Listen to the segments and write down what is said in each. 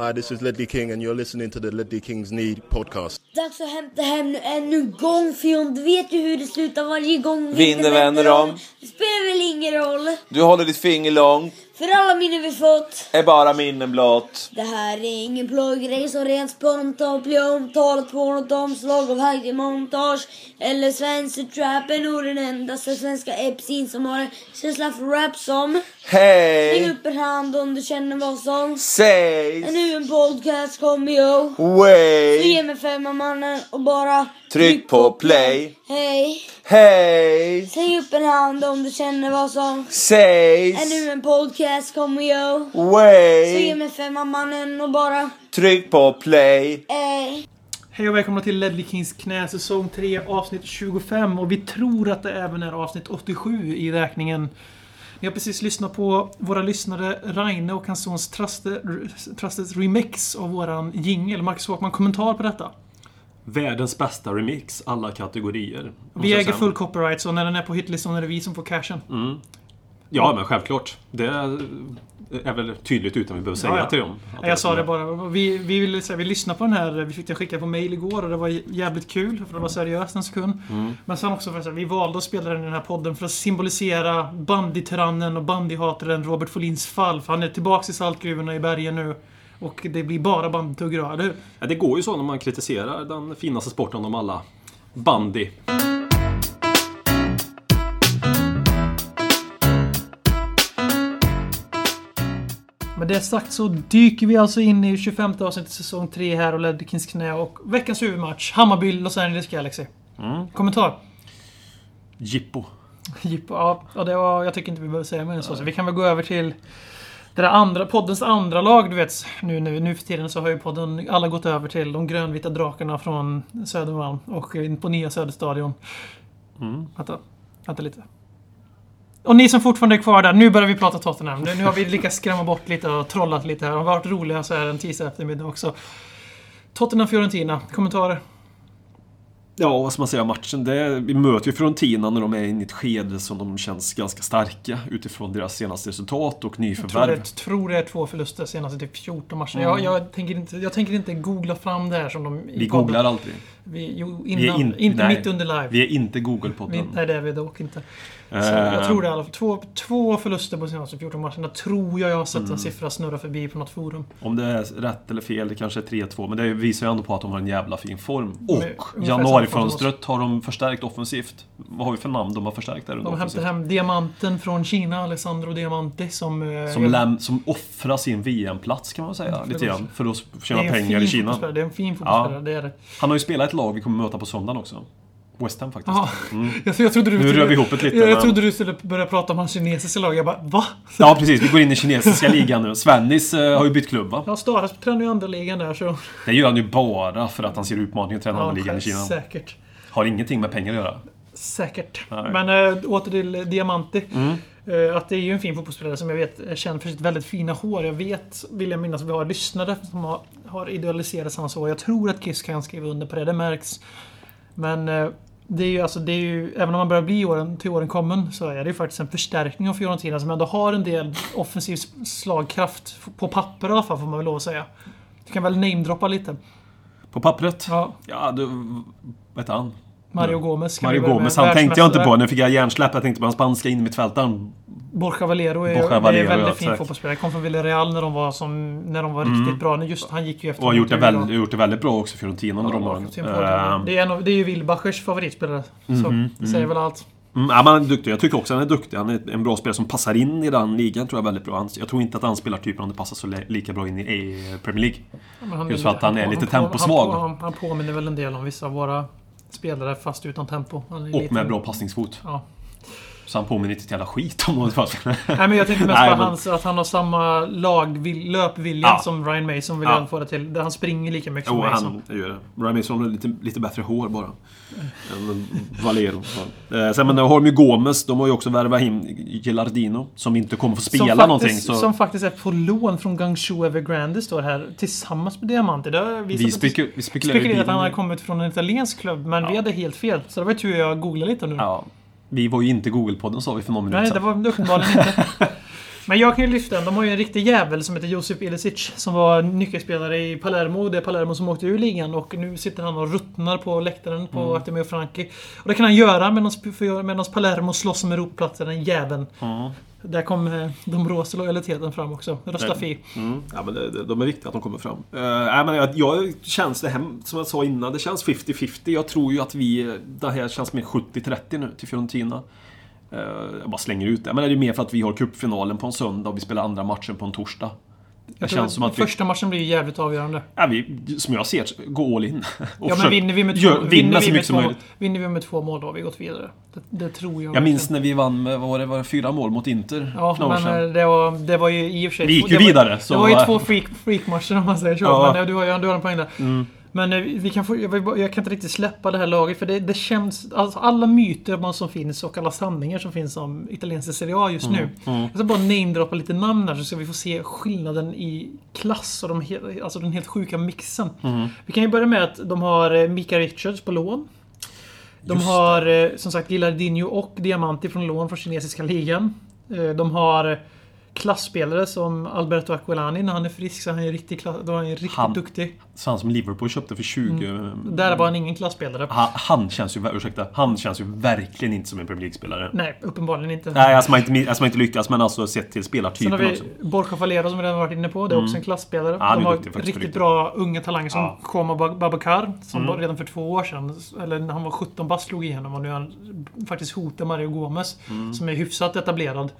Hi, this is Ledley King, and you're listening to the Ledley Kings Need podcast. Dags att hämta hem nu ännu en gång Fion. Du vet ju hur det slutar varje gång. Vinner vänder om. Det spelar väl ingen roll. Du håller ditt finger långt, För alla minnen vi fått. är bara minnen blott. Det här är ingen plågrej som rent spontant blir omtalat på något omslag av Heidi Montage eller Svensk Trap är nog den endaste svenska epsin som har en känsla för rap som. Hej! upp en hand om du känner vad som. Säg! Nu en podcast kommer yo. Så Way! ge mig femma mannen och bara Tryck på play. Hej. Hej! Säg upp en hand om du känner vad som. Säg! Ännu en podcast kommer yo. Så ge Way! mig femma mannen och bara Tryck på play. Hej. Hej och välkomna till Ledley Kings knä säsong 3 avsnitt 25 och vi tror att det även är avsnitt 87 i räkningen. Ni har precis lyssnat på våra lyssnare Raine och hans sons Traste, Trastes remix av våran jingel. Marcus Håkman, kommentar på detta? Världens bästa remix, alla kategorier. Vi äger full copyright så när den är på hitlistan är det vi som får cashen. Ja, men självklart. Det är väl tydligt utan vi behöver säga Ja, ja. till dem. Jag sa det bara. Vi, vi, ville säga, vi lyssnade på den här, vi fick den skickad på mail igår och det var jävligt kul för det var seriöst en sekund. Mm. Men sen också för att vi valde att spela den i den här podden för att symbolisera bandytyrannen och bandyhataren Robert Folins fall. För han är tillbaks i saltgruvorna i bergen nu. Och det blir bara bandytuggar, eller hur? Ja, det går ju så när man kritiserar den finaste sporten av alla. Bandy. Med det sagt så dyker vi alltså in i 25 avsnittet säsong 3 här och Ledley Kings knä och veckans huvudmatch. Hammarby-Los Angeles Galaxy. Mm. Kommentar? Jippo. Jippo, ja, och det var, jag tycker inte vi behöver säga mer än så. så. Vi kan väl gå över till det där andra, poddens andra lag, du vet. Nu, nu, nu för tiden så har ju podden alla gått över till de grönvita drakarna från Södermalm och in på nya Söderstadion. Mm. Vänta, vänta lite. Och ni som fortfarande är kvar där, nu börjar vi prata Tottenham. Nu, nu har vi lyckats skrämma bort lite och trollat lite här. De har varit roliga så här en tisdag eftermiddag också. Tottenham-Fiorentina, kommentarer? Ja, vad ska man säga matchen? Det, vi möter ju Fiorentina när de är inne i ett skede som de känns ganska starka utifrån deras senaste resultat och Jag tror nyförvärv. det, tror det är två förluster senaste typ 14 matcher. Mm. Jag, jag, tänker inte, jag tänker inte googla fram det här som de... Vi googlar aldrig. Vi, jo, Vi är innan, in- inte nej. mitt under live. Vi är inte Vi, Google-podden. nej, det är vi dock inte. Eh, jag tror det i alla fall. Två, två förluster på senaste 14 matcherna tror jag jag har sett Mm. en siffra snurra förbi på något forum. Om det är rätt eller fel, det kanske är 3-2. Men det visar ju ändå på att de har en jävla fin form. Och ungefär samma januarifönstret har de förstärkt offensivt. Vad har vi för namn de har förstärkt där under De hämtar offensivt? hem diamanten från Kina, Alessandro Diamanti, som... eh, Som, jag- läm, som offrar sin VM-plats kan man säga, Mm, lite grann. För att tjäna pengar i Kina. Det är en fin fotbollsspelare, det är det. Han har ju spelat ett lag vi kommer möta på söndagen också. West Ham faktiskt. Ja, Mm. jag, jag trodde du Nu rör vi ihop det lite, Jag, jag men- trodde du skulle börja prata om hans kinesiska lag. Jag bara, va? Ja, precis. Vi går in i kinesiska ligan nu. Svennis eh, har ju bytt klubb, va? Ja, Staras tränar ju andra ligan där så... Det gör han ju bara för att han ser utmaningen att träna Ja, andra ligan i Kina. säkert. Har ingenting med pengar att göra. Säkert. Nej. Men äh, åter till Diamanti. Mm. Eh, att det är ju en fin fotbollsspelare som jag vet är känd för sitt väldigt fina hår. Jag vet, vill jag minnas, att vi har lyssnare som har, har idealiserat hans hår. Jag tror att Kiss kan skriva under på det, det märks. Men eh, det är ju alltså, det är ju, även om man börjar bli åren, till åren kommen så är det ju faktiskt en förstärkning av Fiorentina som ändå har en del offensiv slagkraft. På papper i alla fall, får man väl lov att säga. Du kan väl namedroppa lite. På pappret? Ja, Ja, du... Vad heter han? Mario Ja. Gomez. Mario. Gomez, han tänkte jag inte på. Nu fick jag hjärnsläpp. Jag tänkte på den spanska innermittfältaren. Borja Valero är, Borja är Valero, en väldigt ja, fin fotbollsspelare. Kom från Villarreal när de var, som, när de var Mm. riktigt bra. Just, han gick ju efter Och har gjort det, väldigt, gjort det väldigt bra också, Fiorentina, under de åren. Ja. Ehm, det, är en av, det är ju Wilbachers favoritspelare. Så Mhm, det säger väl allt. Mm, ja, han är duktig. Jag tycker också han är duktig. Han är en bra spelare som passar in i den ligan, tror jag väldigt bra. Han- Jag tror inte att han spelar typen om det passar så li- lika bra in i i Premier League. Han, Just för att han är lite på- temposvag. Han, han, han påminner väl en del om vissa av våra spelare, fast utan tempo. Och med bra passningsfot. Ja. Så han påminner inte ett jävla skit om fast- Nej, men jag tänkte mest Nej, på men- hans, att han har samma lag, löpvilja Ja. som Ryan Mason vill Ja. få det till. Han springer lika mycket Jo, som Mason. han gör det. Ryan Mason har lite, lite bättre hår bara. Än Valero. Ja. Eh, Sen men har de ju Gomes, de har ju också värvat in Gilardino. Som inte kommer få spela som någonting. faktiskt, Så Som faktiskt är på lån från Guangzhou Evergrande står här tillsammans med Diamanti. Det har vi, vi spekulerar i spekulerat att han hade bilen. kommit från en italiensk klubb, men vi hade helt fel. Så det var tur jag googlade lite nu. Ja. Vi var ju inte Google-podden sa vi för någon minut Nej, det var uppenbarligen inte. Men jag kan ju lyfta en. De har ju en riktig jävel som heter Josip Ilicic. Som var nyckelspelare i Palermo. Det är Palermo som åkte ur ligan. Och nu sitter han och ruttnar på läktaren på Mm. Artemio Franchi. Och det kan han göra medan medan Palermo slåss om Europaplatsen. Den jäveln. Ja. Där kom eh, de rosa lojaliteten fram också. Rösta Fi. Mm. Ja, men det, de är viktiga att de kommer fram. Uh, nej, men jag, jag känns det här, som jag sa innan, det känns 50-50. Jag tror ju att vi, det här känns mer 70-30 nu till Fiorentina. Eh, jag bara slänger ut det. Men det är mer för att vi har cupfinalen på en söndag och vi spelar andra matchen på en torsdag. Det Jag tror känns som att vi, första matchen blir jävligt avgörande. ja, vi, som jag ser det, gå all in. Och Ja men vinner vi med två, gör- vinner vi med två, möjligt. vinner vi med två mål då har vi gått vidare. Det, det tror jag. Jag minns när vi vann med, var det, var det fyra mål mot Inter Ja, men sedan. eh, det var, det var ju i och för sig... Vi gick ju det var, vidare, så- Det var ju två freak, freakmatcher om man säger så. Ja. Men eh, du har ju en poäng där. Mm. Men eh, vi kan få, jag, kan inte riktigt släppa det här laget för det, det känns... Alltså alla myter som finns och alla sanningar som finns om italienska Serie A just nu. mm. Jag ska bara namedroppa lite namn här så ska vi få se skillnaden i klass och de, alltså den helt sjuka mixen. Mm. Vi kan ju börja med att de har eh, Mika Richards på lån. De Just har eh, som sagt Gilardino och Diamanti från lån från kinesiska ligan. De har klassspelare som Alberto Aquilani när han är frisk så han är riktigt, klass, då är han ju riktigt Han- duktig. Så han som Liverpool köpte för 20... Där var han ingen klassspelare. Han, han känns ju, ursäkta, han känns ju verkligen inte som en Premier League-spelare. Nej, uppenbarligen inte. Nej, alltså man, inte, alltså man inte lyckas, men alltså sett till Sen spelartypen har vi också. Borja Valero som vi redan varit inne på. Det är också en klassspelare. Ja, är De har duktig riktigt riktigt. bra unga talanger som Ja. Koma Bab- Babakar. Som var redan för två år sedan, eller när han var 17 bast, slog igenom. Och nu är han faktiskt hotar Mario Gomez. Som är hyfsat etablerad.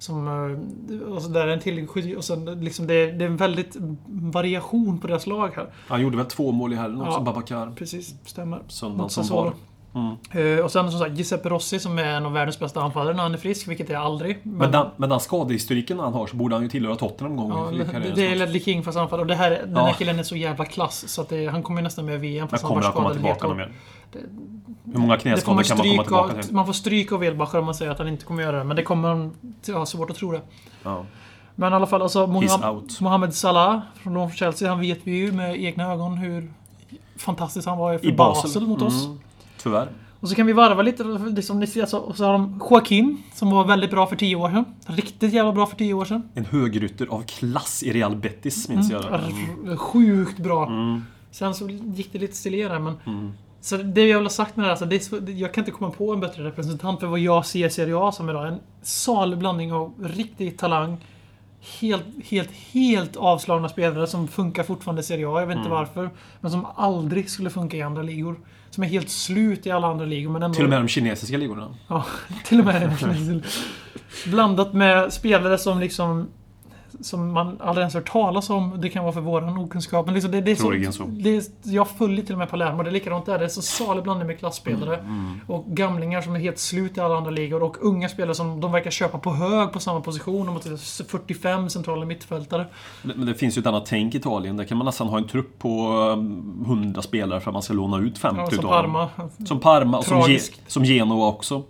Som, eh, och så där är en till och sen liksom det, är, det är en väldigt variation på deras lag här. Han gjorde väl två mål i helgen också, Ja. Babakar. Precis, stämmer. Söndagen som var. Mm. Eh, och sen som sagt Giuseppe Rossi som är en av världens bästa anfallare när han är frisk, vilket är aldrig. Men, den, men den skadehistoriken han har så borde han ju tillhöra Tottenham någon gång Ja, det, det är. Ledley King fast anfall. Och det här, den här killen är så jävla klass så att det, han kommer nästan med VM Men fast han kommer var skadad helt tillbaka år. mer? Hur många Det knäskador kan man komma tillbaka av, till? man får stryka av Wilbacher om man säger att han inte kommer göra det. Men det kommer han ha svårt att tro det. Ja. Men i alla fall, alltså He's Mohamed, Salah från Chelsea. Han vet vi ju med egna ögon hur fantastisk han var för I Basel, Basel. mot oss. Mm. Tyvärr. Och så kan vi varva lite, det som ni ser, alltså, och så har de Joaquin, som var väldigt bra för 10 år sedan. Riktigt jävla bra för 10 år sedan. En högrytter av klass i Real Betis minns jag. Mm. Sjukt bra. Sen så gick det lite still i det, men... Så det jag vill ha sagt med det här, alltså, det är jag kan inte komma på en bättre representant för vad jag ser Serie A som idag. En salig blandning av riktig talang, helt, helt, helt avslagna spelare som funkar fortfarande i Serie A. Jag vet inte varför. Men som aldrig skulle funka i andra ligor. Som är helt slut i alla andra ligor, men ändå... Till och med de kinesiska ligorna. Ja, till och med. Blandat med spelare som liksom... Som man aldrig ens hört talas om. Det kan vara för våran okunskap. Men liksom det, det är Troligen så, så. Det är, jag följer till och med Palermo. Det är likadant där. Det är så salig blandning med klassspelare. Mm, Och gamlingar som är helt slut i alla andra ligor. Och unga spelare som de verkar köpa på hög på samma position. De har 45 centrala mittfältare. Men det finns ju ett annat tänk i Italien. Där kan man nästan ha en trupp på um, 100 spelare för att man ska låna ut 50 Ja, som dem. Parma. Som Parma och som, Ge, som Genoa också.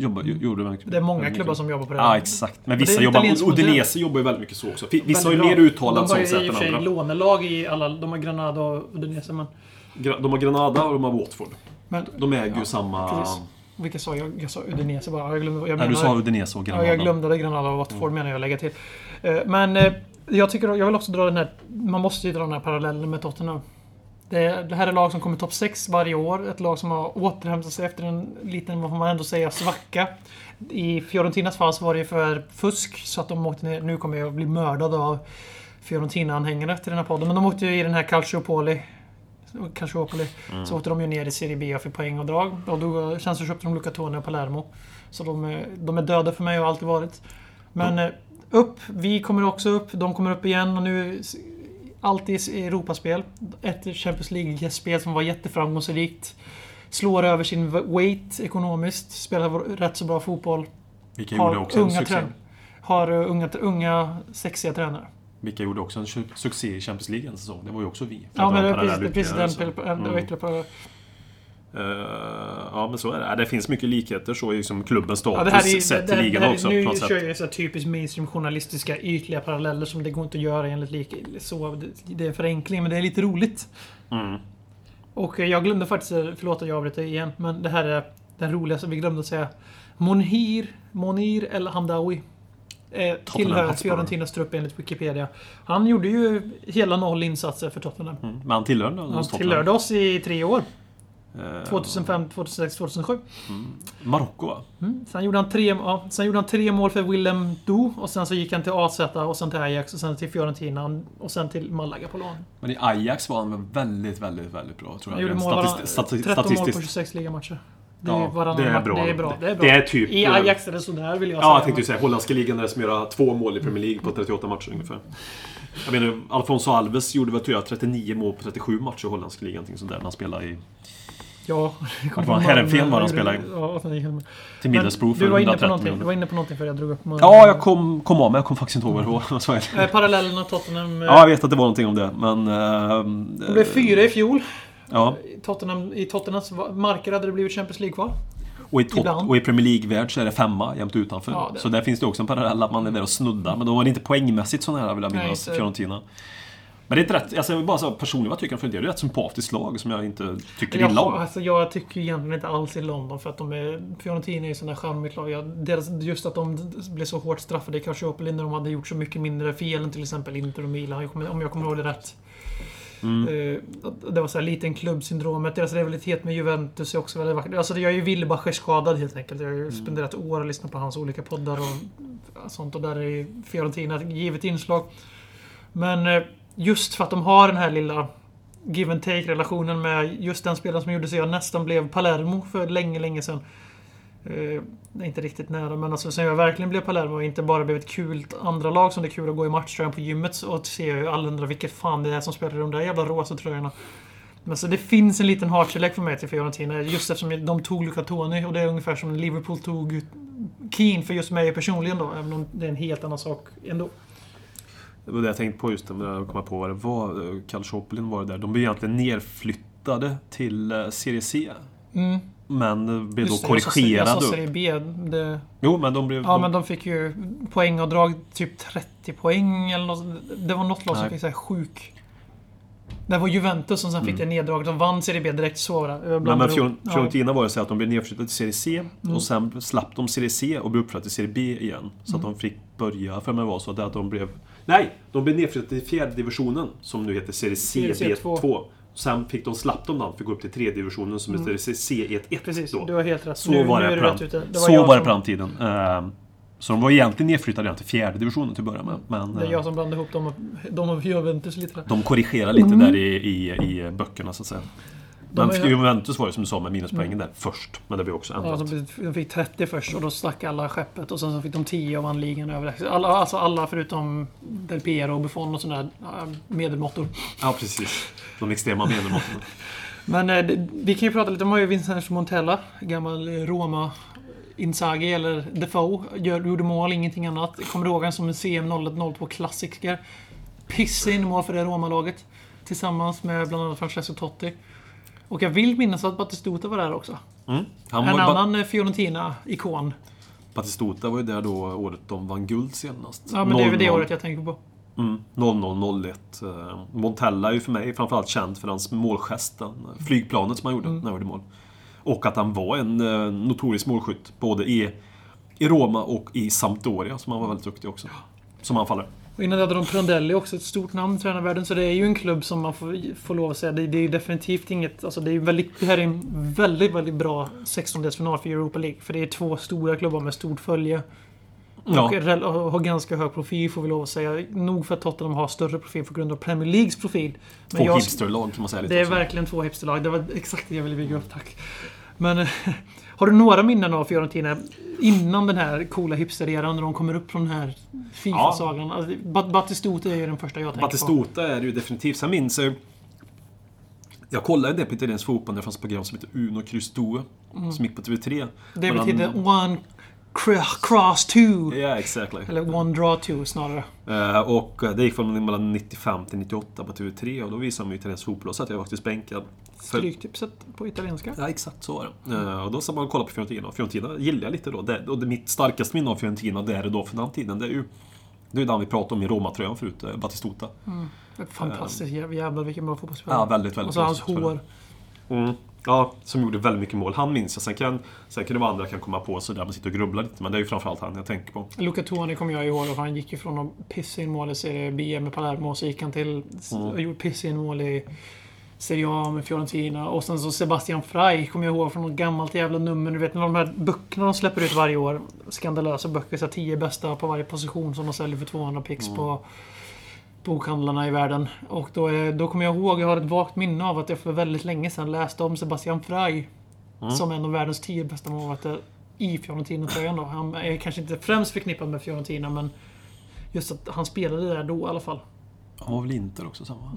Jobbar, ju- gjorde väldigt- Det är många klubbar mycket. som jobbar på det. Ja, exakt. Men vissa jobbar... Udinese jobbar ju väldigt mycket så också. Vissa har ju mer De har sånt ju sätt i och än för sig andra. lånelag i alla... De har Granada och Udinese, men... De har Granada och de har Watford. men De äger ju samma... precis. Vilka sa jag? Jag sa Udinese bara. Jag glömde, jag Nej, du menade- sa Udinese och Ja, Granada. jag glömde det. Granada och Watford menar jag lägga till. Eh, Men eh, jag tycker jag vill också dra den här... Man måste ju dra den här parallellen med Tottenham. Det, det här är lag som kommer topp 6 varje år. Ett lag som har återhämtat sig efter en liten, vad får man ändå säga, svacka. I Fiorentinas fall så var det ju för fusk så att de åkte ner. Nu kommer jag att bli mördad av Fiorentina-anhängare till den här podden. Men de åkte ju i den här Calciopoli. Calciopoli. Så åkte de ju ner i Serie B för poängavdrag. Och då sen så köpte de Lucatone och Palermo. Så de, är- de är döda för mig och har alltid varit. Men eh, upp. Vi kommer också upp. De kommer upp igen och nu... Alltid i Europaspel. Ett Champions League-spel som var jätteframgångsrikt. Slår över sin weight ekonomiskt. Spelar rätt så bra fotboll. Vilka gjorde Har också en unga, succé. trän- har uh, unga, unga sexiga tränare. Vilka gjorde också en su- succé i Champions League en säsong. Det var ju också vi. Ja, men en precis, precis den... Mm. Eh, ja, men så är det. Det finns mycket likheter så i liksom klubbens status Ja, är, sett det, till ligan också. Nu på något sätt. kör jag så typiskt mainstream journalistiska ytliga paralleller som det går inte att göra enligt lik... Så, det, det är en förenkling, men det är lite roligt. Mm. Och eh, jag glömde faktiskt, eh, förlåt att jag avbryter igen, men det här är den roligaste vi glömde att säga. Monhir, Monir El Hamdawi. eh, tillhör. Fiorentinas trupp enligt Wikipedia. Han gjorde ju hela noll insatser för Tottenham. Mm. Men han tillhör ändå Han tillhörde oss i tre år. Eh, 2005, 2006, 2007. Marocko va? Mm. Sen, gjorde han tre, ja, sen gjorde han tre mål för Willem Do och sen så gick han till AZ och sen till Ajax och sen till Fiorentina och sen till Malaga på lån. Men i Ajax var han väl väldigt, väldigt, väldigt bra tror Han jag. gjorde mål Statist- varann, stati- 13 mål på statistiskt. 26 ligamatcher. Det är, Ja, det är bra. Det är bra. Det är, bra. Det är typ, I Ajax är det sådär vill jag Ja, säga. jag tänkte ju säga holländska ligan är det som gör två mål i Premier League på 38 matcher ungefär. Jag menar, Alfonso Alves gjorde väl tror jag 39 mål på 37 matcher i holländska ligan. någonting sånt där, När han spelade i, Ja. Vart var han? Heerenveen var han spelade. Ja, och till Middlesbrough för du var inne på 130 någonting. Du miljoner. var inne på någonting för jag drog upp... Ja, jag kom, kom av mig. Jag kom faktiskt inte ihåg vad det var. Det. Eh, Parallellerna Tottenham. eh, Ja, jag vet att det var någonting om det, men... eh, De blev fyra i fjol. Ja, I, Tottenham, I Tottenhams marker hade det blivit Champions League-kval. och i, tot, och i Premier League-värld så är det femma jämt utanför. Ja, det- Så där finns det också en parallell att man är där och snuddar. Men då var det inte poängmässigt så nära vill jag minnas, Fiorentina. Men det är inte rätt, alltså jag bara säga personligen vad jag tycker om Fiorentina. Det är ett sympatiskt lag som jag inte tycker Jag, illa om. alltså, jag tycker egentligen inte alls i London för att de är... Fiorentina är ju sådana charmigt lag. Jag, deras, just att de blev så hårt straffade i Calciopoli när de hade gjort så mycket mindre fel än till exempel Inter och Milan, jag om jag kommer ihåg det rätt. Mm. Eh, det var så här liten klubbsyndromet. Deras rivalitet med Juventus är också väldigt vacker. Alltså jag är ju Wilbacher skadad helt enkelt. Jag har ju Mm. spenderat år och lyssnat på hans olika poddar och sånt. Och där är ju Fiorentina ett givet inslag. Men eh, just för att de har den här lilla give and take-relationen med just den spelaren som gjorde så jag nästan blev Palermo för länge, länge sedan. Eh, det är inte riktigt nära, men alltså sen jag verkligen blev Palermo och inte bara blev ett kul andra lag som det är kul att gå i matchtröjan på gymmet och se hur alla undrar vilket fan det är som spelar i de där jävla rosa tröjorna. Men så det finns en liten hatkärlek för mig till Fiorentina just eftersom de tog Luca Toni och det är ungefär som Liverpool tog Keane för just mig personligen då, även om det är en helt annan sak ändå. Det var det jag tänkte på just men jag kom på vad det var. Calciopoli var det där. De blev egentligen nerflyttade till eh, Serie C. Mm. Men blev då Just sa- korrigerade. Jag sa Serie B. Det, Jo, men de blev... Ja, de, men de fick ju poängavdrag, typ 30 poäng eller något. Det var något lag som fick så här sjuk... Det var Juventus som sen fick det neddraget. De vann Serie B direkt så var det. Mm. men. Fior- Fiorentina var det så att de blev nedflyttade till Serie C Mm. och sen slapp de Serie C och blev uppflyttade till Serie B igen. Så Mm. att de fick börja, för mig var så att de blev... Nej! De blev nedflyttade till fjärde divisionen som nu heter Serie C Serie B2. C2. Sen fick de, slapp de den, fick gå upp till tredje divisionen som heter C1-1 Mm. Precis, då. du har helt rätt. Så Nu- var nu det på rätt ute. Det så var det på den tiden. Ehm, Så de var egentligen nedflyttade redan till fjärde divisionen till att börja med. Men Det är eh, jag som blandar ihop dem och, dem och Juventus lite. där. de korrigerade lite där i, i, i böckerna så att säga. De Men är- Juventus var det som du sa med minuspoängen där först. Men det blev också Ja, ändrat. så de fick 30 först och då stack alla skeppet och sen så fick de 10 och vann ligan överlägset. Alla, alltså alla förutom Del Piero och Buffon och sådana där ja, medelmåttor. Ja, precis. De extrema medelmåtten. Men eh, vi kan ju prata lite om ju Vincenzo Montella, gammal Roma Inzaghi eller Defoe. Gör, gjorde mål, ingenting annat. Kommer du ihåg han som en CM 01-02 klassiker? Pissa in mål för det Roma-laget. Tillsammans med bland annat Francesco Totti. Och jag vill minnas att Battistuta var där också. Mm. Han En var, Ba- annan eh, Fiorentina-ikon. Batistuta var ju där då året de vann guld senast. Ja, men det är väl det 00. året jag tänker på. Mm, 00-01. Eh, Montella är ju för mig framförallt känd för hans målgesten. Flygplanet som han gjorde Mm. när han gjorde mål. Och att han var en eh, notorisk målskytt. Både i, i Roma och i Sampdoria, som han var väldigt duktig också. Som anfallare. Och innan hade de Prandelli också, ett stort namn i tränarvärlden. Så det är ju en klubb som man får, får lov att säga, det, det är definitivt inget... Alltså det, är väldigt, det här är en väldigt, väldigt bra 16-delsfinal för Europa League. För det är två stora klubbar med stort följe. Ja. Och, har ganska hög profil får vi lov att säga. Nog för att Tottenham har större profil på grund av Premier Leagues profil. Men Två jag- hipsterlag kan man säga lite Det är också. verkligen två hipsterlag. Det var exakt det jag ville bygga upp, tack. Men har du några minnen av Fiorentina innan den här coola hipster-eran när de kommer upp från den här Fifa-sagan? Alltså, Bat- är ju den första jag tänker på. Batistuta är det ju definitivt. Sen minns jag. Jag kollade del på italiensk fotboll när det fanns ett program som heter Uno Kryss Due. Som gick på TV3. Mm. Det till One Cross 2. Ja, exactly. Eller One Draw 2 snarare. Eh, och eh, det gick från mellan 95 till 98 på TV3 och då visade de ju italiensk fotboll och så att jag faktiskt bänkad. För- Stryktipset på italienska. Ja, exakt så var det. Eh, och då satt man och kollade på Fiorentina. Och Fiorentina gillar jag lite då. Det, och det, mitt starkaste minne av Fiorentina, det är det då för den tiden, det är ju... Det är den vi pratade om i Roma-tröjan förut, eh, Batistuta. Fantastiskt. Jävlar vilken bra fotbollsspelare. Ja, väldigt, väldigt Och så hans hår. Mm. Ja, som gjorde väldigt mycket mål. Han minns jag. Sen kan, sen kan det vara andra kan komma på så där man sitter och grubblar lite. Men det är ju framförallt han jag tänker på. Luca Toni kommer jag ihåg, för han gick ju från att pissa in mål i Serie B med Palermo, så gick han till och gjorde pissa in mål i Serie A med Fiorentina. Och sen så Sebastian Frey kommer jag ihåg från något gammalt jävla nummer. Du vet de här böckerna de släpper ut varje år. Skandalösa böcker. Så här, 10 bästa på varje position som de säljer för 200 pix på bokhandlarna i världen. Och då, är, då kommer jag ihåg, jag har ett vagt minne av att jag för väldigt länge sedan läste om Sebastian Frey. Som en av världens 10 bästa målvakter i Fiorentina-tröjan då. Han är kanske inte främst förknippad med Fiorentina, men just att han spelade där då i alla fall. Han var väl Inter också samma?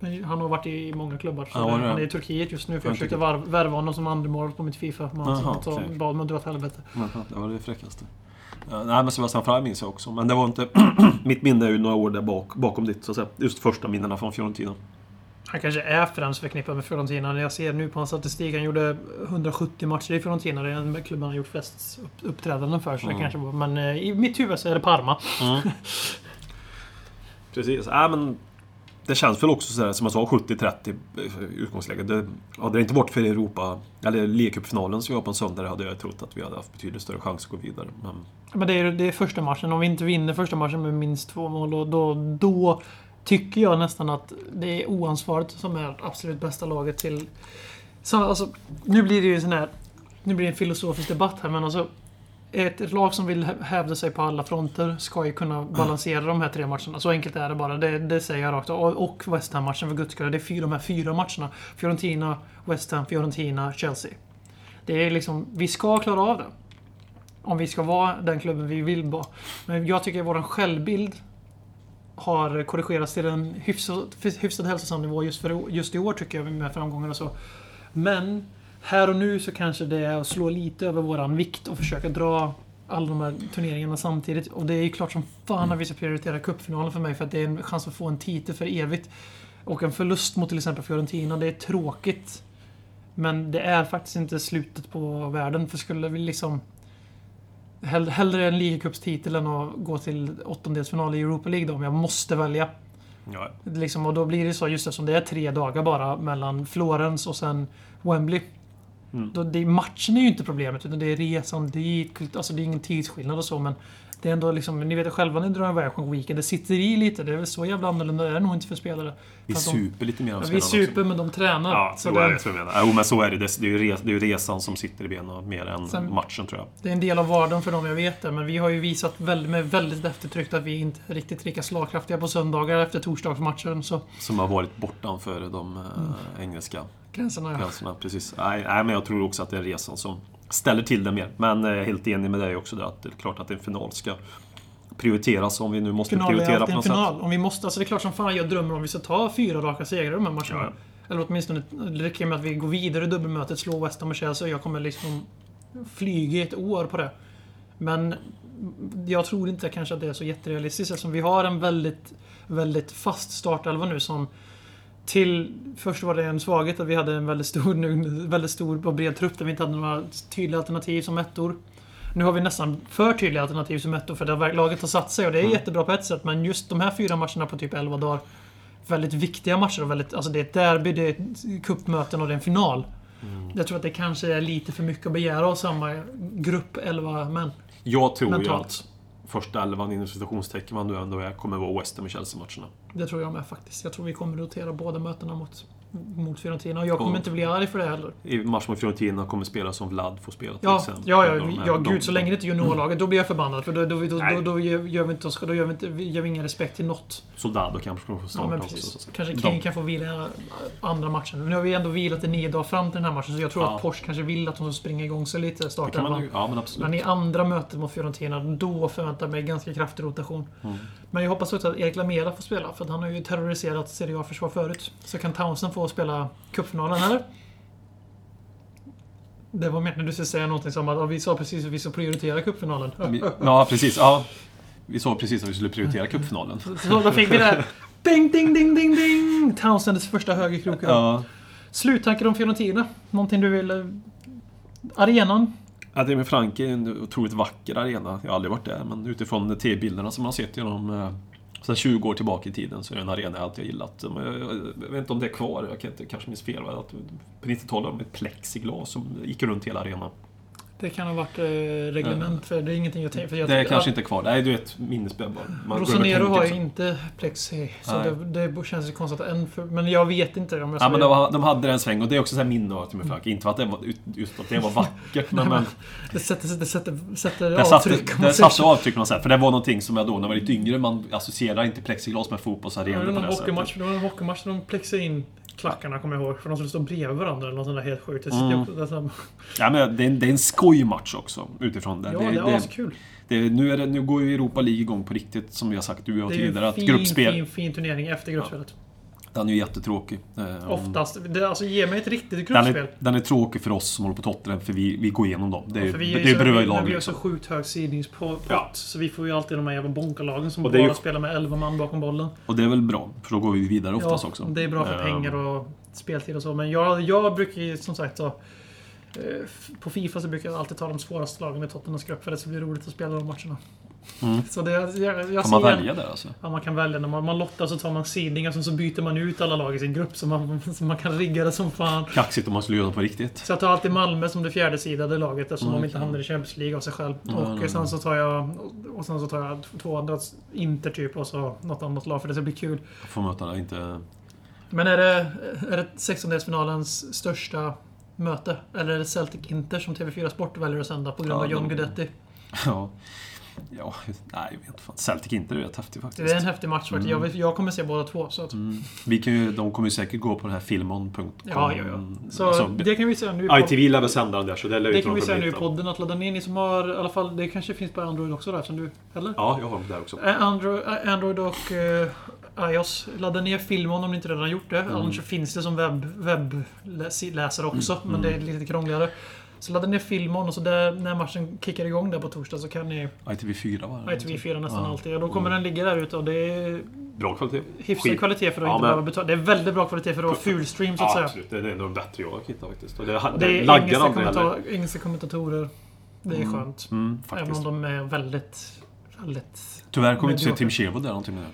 Men Han har varit i många klubbar. Ja, han är i Turkiet just nu, för Ja, jag försökte varv, värva honom som andremål på mitt Fifa. Men han bad mig dra åt helvete. Jaha, det var det fräckaste. Nej, men Sebastian Frey minns jag också. Men det var inte... Mitt minne är ju några år där bak, bakom ditt, så att säga. Just första minnena från Fiorentina. Han kanske är främst förknippad med Fiorentina. Jag ser nu på hans statistik, han gjorde 170 matcher i Fiorentina. Det är den klubben han gjort flest upp- uppträdanden för. Så det Mm. kanske var, men eh, i mitt huvud så är det Parma. Precis. Äh, men det känns väl också sådär, som jag sa, 70-30 eh, utgångsläge. Det, hade det inte varit för Europa, eller ligacupfinalen som vi har på en söndag, hade jag trott att vi hade haft betydligt större chans att gå vidare. Men Men det är, det är första matchen. Om vi inte vinner första matchen med minst två mål, då, då, då tycker jag nästan att det är oansvarigt som är absolut bästa laget till... Så, alltså, nu blir det ju en sån här... Nu blir det en filosofisk debatt här, men alltså... Ett, ett lag som vill hävda sig på alla fronter ska ju kunna balansera de här tre matcherna. Så enkelt är det bara. Det, det säger jag rakt av. Och, och West Ham-matchen för guds skull. Det är fyra, de här fyra matcherna. Fiorentina, West Ham, Fiorentina, Chelsea. Det är liksom... Vi ska klara av det. Om vi ska vara den klubben vi vill vara. Men jag tycker att vår självbild har korrigerats till en hyfsad, hyfsad hälsosam nivå just, för, just i år tycker jag med framgångar och så. Men här och nu så kanske det är att slå lite över våran vikt och försöka dra alla de här turneringarna samtidigt. Och det är ju klart som fan att vi ska prioritera cupfinalen för mig för att det är en chans att få en titel för evigt. Och en förlust mot till exempel Fiorentina, det är tråkigt. Men det är faktiskt inte slutet på världen. För skulle vi liksom... Hell, hellre en ligacupstitel än att gå till åttondelsfinal i Europa League då, om jag måste välja. ja, Liksom, och då blir det så, just eftersom det är tre dagar bara mellan Florens och sen Wembley. Mm. Då, det, matchen är ju inte problemet, utan det är resan dit. Alltså det är ingen tidsskillnad och så, men det är ändå liksom, ni vet själva när ni drar en weekend, det sitter i lite. Det är väl så jävla annorlunda det är nog inte för spelare. vi För att de- super lite mer än Ja, vi spelarna super, också. men de tränar. Ja, så det, är det jag menar. Jo, men så är det. Det är ju, res, det är resan som sitter i benen mer än Sen- matchen, tror jag. det är en del av vardagen för dem, jag vet det. Men vi har ju visat väldigt, med väldigt eftertryck att vi inte är riktigt lika slagkraftiga på söndagar efter torsdagsmatchen. Så Som har varit bortanför de eh, engelska gränserna, ja. gränserna. Precis. Nej, nej, men jag tror också att det är resan som ställer till det mer. Men eh, helt enig med dig också där, att det är klart att en final ska prioriteras om vi nu måste Final är prioritera på alltid en något final. sätt. Om vi måste, alltså det är klart som fan jag drömmer om vi ska ta fyra raka segrar i de här matcherna. Ja. Eller åtminstone, det räcker med att vi går vidare i dubbelmötet, slår West Ham och Chelsea jag kommer liksom flyga ett år på det. Men jag tror inte kanske att det är så jätterealistiskt eftersom vi har en väldigt, väldigt fast startelva nu som till... Först var det en svaghet att vi hade en väldigt stor, väldigt stor och bred trupp där vi inte hade några tydliga alternativ som ettor. Nu har vi nästan för tydliga alternativ som ettor för det laget har satt sig och det är Mm. jättebra på ett sätt men just de här fyra matcherna på typ 11 dagar Väldigt viktiga matcher och väldigt, alltså det är ett derby, det är cupmöten och det är en final. Mm. Jag tror att det kanske är lite för mycket att begära av samma grupp 11 män. Jag tror Mentalt första elvan inom citationstecken vad nu ändå är, kommer vara West Ham och Chelsea-matcherna. Det tror jag med faktiskt. Jag tror vi kommer rotera båda mötena mot, mot Fiorentina. Och jag kommer Och- inte bli arg för det heller. I match mot Fiorentina kommer spela som Vlad får spela till Ja, exempel. ja, ja, De här- ja de- gud. Så länge det inte är juniorlaget, då blir jag förbannad. För då, då, då, då, då, gör gör vi inte, oss- då gör vi, inte, ger vi ingen respekt till något. Soldado kanske kommer få Ja, starta men också. Kanske de- King kan få vila andra matchen. Nu har vi ändå vilat i nio dagar fram till den här matchen, så jag tror Ja. att Porsche kanske vill att de ska springa igång sig lite startelvan. man Ja, men absolut. Men i andra mötet mot Fiorentina, då förväntar jag mig ganska kraftig rotation. Mm. Men jag hoppas också att Erik Lamela får spela, för att han har ju terroriserat Serie A-försvar förut. Så kan Townsend få spela cupfinalen, eller? Det var meningen du skulle säga någonting som att ja, vi sa precis att vi ska prioritera cupfinalen. Ja, precis. Ja. Vi sa precis att vi skulle prioritera cupfinalen. Så då fick vi det. Ding, ding, ding, ding, ding! Townsends första högerkrok. Ja. Sluttankar om Fiorentina? Någonting du vill... eh, Arenan? Ja, det med Frank är en otroligt vacker arena. Jag har aldrig varit där, men utifrån de TV-bilderna som man har sett genom eh, Sen 20 år tillbaka i tiden så är det en arena jag alltid har gillat. Jag, jag, jag vet inte om det är kvar, jag kan inte, kanske minns fel. Att på 90-talet var det ett plexiglas som gick runt hela arenan. Det kan ha varit eh, reglement, för det är ingenting jag tänker... För jag Det är tycker- kanske inte är kvar. Nej, du bara. Man går över Rosanero tänker har ju inte plexi, så det, det känns ju konstigt att en för, Men jag vet inte om jag Ja, men de, var- de hade det en sväng och det är också så här minne av Timmy Frank. Inte för att det var, just att det var vackert, men, men Det sätter, det sätter, sätter det satte, avtryck. man det satte avtryck på något sätt. För det var någonting som jag då, när jag var lite yngre, man associerar inte plexiglas med fotbollsarenor på det sättet. det var en hockeymatch de plexade in klackarna, kommer jag ihåg. För de skulle stå bredvid varandra eller något sånt där helt sjukt. Mm. Ja, men det, är en, det är en skojmatch också, utifrån det. ja, det, det det, är askul. nu, är det, nu går ju Europa League igång på riktigt, som vi har sagt, du och jag Det är ju tidigare. en fin, gruppspel, fin, fin turnering efter gruppspelet. Den är ju jättetråkig. Eh, Oftast. Det, alltså, ge mig ett riktigt Den gruppspel. är, den är tråkig för oss som håller på Tottenham, för vi, vi går igenom dem. Det är, Ja, för vi det är är ju så, beröj vi, lag vi har liksom. så sjukt hög sidningspott. Ja. Så vi får ju alltid de här jävla bonkalagen som det är bara ju- spelar med 11 man bakom bollen. Och det är väl bra, för då går vi vidare oftast ja, också. Det är bra för Eh, pengar och speltid och så. Men jag, jag brukar ju som sagt så... eh, På Fifa så brukar jag alltid ta de svåraste lagen i Tottenhams grupp för det ska bli roligt att spela de matcherna. Mm. Så det, jag, jag Kan ser man välja där alltså? Ja, man kan välja. När man, man lottar så tar man sidningar och så byter man ut alla lag i sin grupp så man, så man kan rigga det som fan. Kaxigt om man skulle göra det på riktigt. Så jag tar alltid Malmö som det fjärde sidade laget eftersom Mm, de inte hamnar i Champions League av sig själv. Mm, och mm, sen så tar jag och sen så tar jag två andra Inter typ och så något annat lag för det ska bli kul. Får möta det, inte... Men är det, är det 16-delsfinalens största möte? Eller är det Celtic Inter som TV4 Sport väljer att sända på grund Ja, av John de- Guidetti? Ja. Ja, nej, jag vet inte fan. Celtic inte det är rätt häftigt faktiskt. Det är en häftig match faktiskt. Jag, vet- jag kommer se båda två. Så att, Mm. Vi kan ju, de kommer ju säkert gå på den här filmon.com. Ja, ja, ja. Så Alltså, det kan vi säga nu. ITV lär väl sända den där, så det lär Det kan vi säga nu i podden att ladda ner. Ni som har i alla fall... Det kanske finns på Android också där som du... Eller? Ja, jag har dem där också. Android, Android och eh, iOS. Ladda ner filmen om ni inte redan har gjort det. Mm. Annars så finns det som webb, webbläsare också. Mm. Men det är lite krångligare. Så ladda ner filmen och så där, när matchen kickar igång där på torsdag så kan ni... ITV4 var det? ITV4 nästan Ja. alltid. Och då kommer den ligga där ute och det är Bra kvalitet. hyfsad Skit. kvalitet för att Ja, inte men- behöva betala. Det är väldigt bra kvalitet för att vara fulstream så att Ja, säga. absolut. Det är de bättre jag har hittat faktiskt. Och det, Och det, det är engelska, kommenta- engelska kommentatorer. Det är Mm. skönt. Mm, Även om de är väldigt... väldigt Tyvärr kommer vi inte se. Tim Sherwood där någonting mer.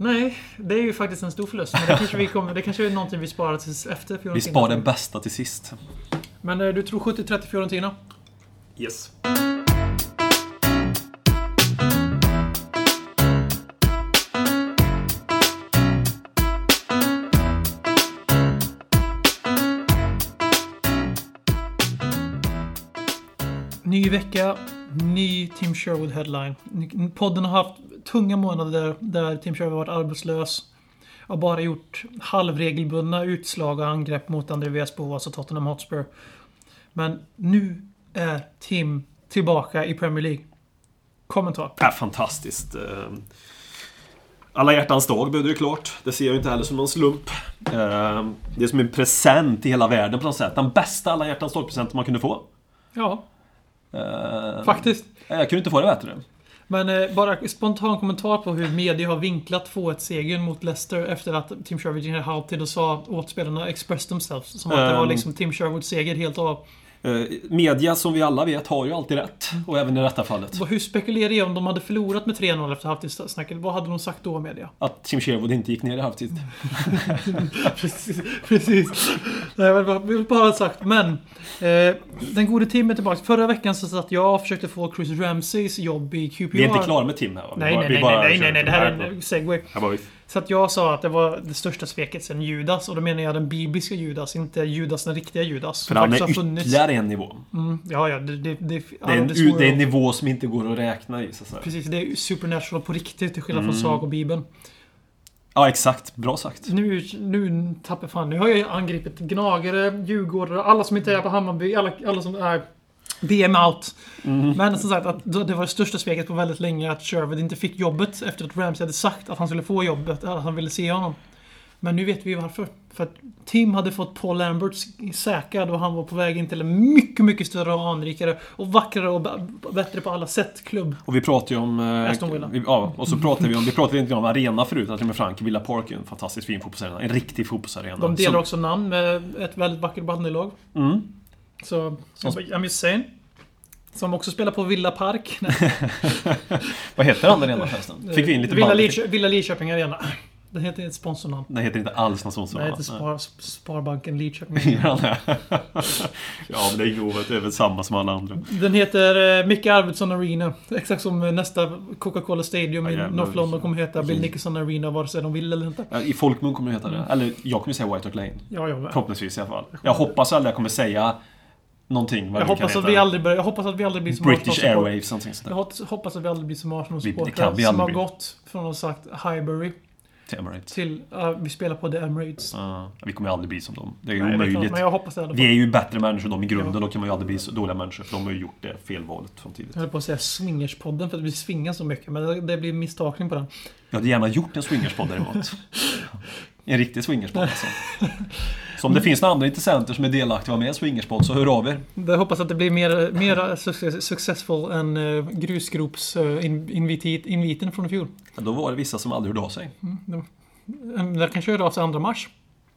Nej, det är ju faktiskt en stor förlust. Men det kanske, vi kommer, det kanske är någonting vi sparar tills efter Fiorentina. Vi sparar det bästa till sist. Men eh, du tror 70-30 Fiorentina? Yes. Ny vecka, ny Tim Sherwood headline. Podden har haft tunga månader där, Tim Sherwood varit arbetslös. Har bara gjort halvregelbundna utslag och angrepp mot Andreas Boas och Tottenham Hotspur. Men nu är Tim tillbaka i Premier League. Kommentar. Ja, fantastiskt. Eh, Alla hjärtans dag blev det ju klart. Det ser jag inte heller som någon slump. Eh, Det är som en present i hela världen på något sätt. Den bästa alla hjärtans dag-presenten man kunde få. Ja, Eh, faktiskt. Jag kunde inte få det bättre. Men eh, bara spontan kommentar på hur media har vinklat 2-1-segern mot Leicester efter att Tim Sherwood gick ner halvtid och sa åt spelarna express themselves. Som att det var Ehm. liksom Tim Sherwoods seger helt av. Eh, Media, som vi alla vet, har ju alltid rätt. Och även i detta fallet. Hur spekulerar jag om de hade förlorat med 3-0 efter halvtidssnacket? Vad hade de sagt då, media? Att Tim Sherwood inte gick ner i halvtid. precis. precis. Nej, jag vill bara, vill bara ha sagt. Men. Eh, den gode Tim är tillbaka. Förra veckan så satt jag och försökte få Chris Ramsays jobb i QPR. Vi är inte klara med Tim här va? Vi Nej, nej, vi nej, nej, nej, nej, på det här här. är en segway. Så att jag sa att det var det största sveket sen Judas. Och då menar jag den bibliska Judas, inte Judas den riktiga Judas. För han är ytterligare en nivå. Mm, ja, ja. Det, det, det, Det är, en, det är en nivå som inte går att räkna i, så att säga. Precis, det är supernatural på riktigt till skillnad från Mm. sagobibeln. Ja, exakt. Bra sagt. Nu, nu tappar fan. Nu har jag angripit gnagare, djurgårdare, alla som inte är på Hammarby, alla, alla som är BM out. Mm. Men som sagt, att det var det största sveket på väldigt länge att Sherwood inte fick jobbet efter att Ramsey hade sagt att han skulle få jobbet, att han ville se honom. Men nu vet vi varför. För att Tim hade fått Paul Lambert säkrad och han var på väg in till en mycket, mycket större och anrikare och vackrare och bättre på alla sätt klubb. Och vi pratade ju om... eh, Aston Villa. Vi, ja, och så pratade vi om... Vi pratade inte om arena förut. Att med Frank Villa Park är en fantastiskt fin fotbollsarena. En riktig fotbollsarena. De delar Som- också namn med ett väldigt vackert bandylag. Mm. Så, Som- just saying. Som också spelar på Villa Park. Vad heter han den ena förresten? Fick vi in lite Villa? Lidkö- Villa Lidköping Arena. Det heter ett sponsornamn. Den heter inte alls sån Det sak, heter? Spar, Sparbanken Lidköping. Ja, men det är grovet. Det är väl samma som alla andra. Den heter eh, Micke Arvidsson Arena. Exakt som eh, nästa Coca-Cola Stadium Ja, i jävlar. North London kommer heta Bill Nicholson Arena vare sig de vill eller inte. Ja, I folkmun kommer det heta det. Eller jag kommer säga White Hart Lane. Ja, jag med. Förhoppningsvis i alla fall. Jag hoppas aldrig jag kommer säga någonting vad Jag hoppas, att vi aldrig, börjar- jag hoppas att vi aldrig blir som British Airwaves, någonting sånt Jag hoppas- att vi aldrig blir som Arsenal-supportrar som har bli. gått från att ha sagt Highbury Till Emirates. till uh, vi spelar på The Emirates. Ja, vi kommer ju aldrig bli som dem. Det är ju Nej, det är klart, omöjligt. men jag hoppas det Vi är ju bättre människor än dem i grunden. Då kan man ju aldrig bli så dåliga människor. För de har ju gjort det felvalet från tidigt. Jag höll på att säga swingerspodden för att vi svingar så mycket, men det, det blir misstakning på den. Jag hade gärna gjort en swingerspodd däremot. En riktig swingerspodd alltså. Så om det finns några andra intressenter som är delaktiga med i en swingerspodd så hör av er. Jag hoppas att det blir mer, mer success, successful än uh, grusgrops-inviten från i fjol. Ja, Då var det vissa som aldrig hörde av sig. Mm, Där kanske hör av sig 2 mars.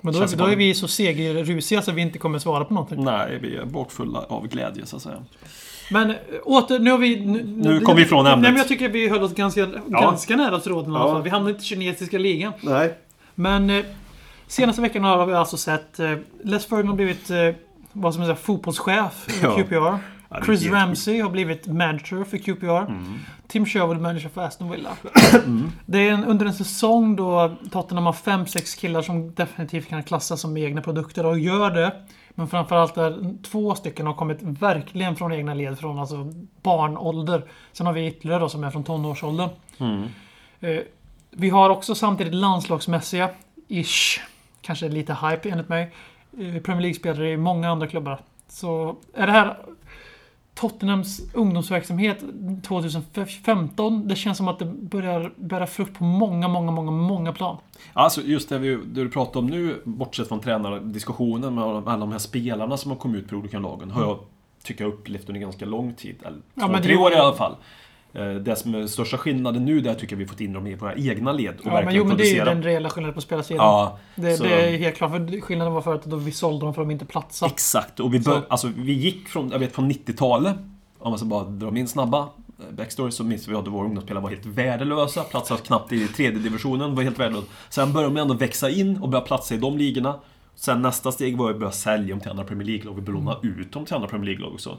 Men då, Känns då är vi så segerrusiga så vi inte kommer svara på någonting. Nej, vi är bortfulla av glädje så att säga. Men eh, åter, nu har vi... Nu, Nu kom vi ifrån ämnet. Nej men jag tycker att vi höll oss ganska, ganska nära tråden i alla Ja. fall. Vi hamnade inte i kinesiska ligan. Nej. Men eh, senaste veckan har vi alltså sett eh, Les Ferdinand har blivit eh, vad som säger, fotbollschef i Ja. QPR. Ja, Chris helt Ramsey har blivit manager för QPR. Tim Sherwood manager för Aston Villa. Det är en, under en säsong då Tottenham har 5-6 killar som definitivt kan klassas som egna produkter och gör det. Men framförallt där två stycken har kommit verkligen från egna led, från alltså barnålder. Sen har vi ytterligare då som är från tonårsåldern. Eh, vi har också samtidigt landslagsmässiga, ish, kanske lite hype enligt mig, eh, Premier League-spelare i många andra klubbar. Så är det här Tottenhams ungdomsverksamhet 2015, det känns som att det börjar bära frukt på många, många, många, många plan. Alltså just det, vi, det du pratar om nu, bortsett från tränardiskussionen med alla de här spelarna som har kommit ut på olika lagen, har jag, tycker jag, upplevt under ganska lång tid. Eller Ja, två, men tre år i alla fall. Eh, Det som är största skillnaden nu, det att jag tycker vi fått in dem i våra egna led och Ja, men jo, men det är ju den reella skillnaden på spelarsidan. Ja, det, så- det är helt klart. För skillnaden var förut att vi sålde dem för att de inte platsade. Exakt, och vi, bör, Så- alltså, vi gick från, jag vet från 90-talet, om man ska bara dra min snabba eh, backstory, så minns vi att våra ungdomsspelare var helt värdelösa, platsade knappt i tredje divisionen, var helt värdelösa. Sen började de ändå växa in och börja platsa i de ligorna. Sen nästa steg var att börja sälja dem till andra Premier League-lag och belåna ut dem till andra Premier League-lag också.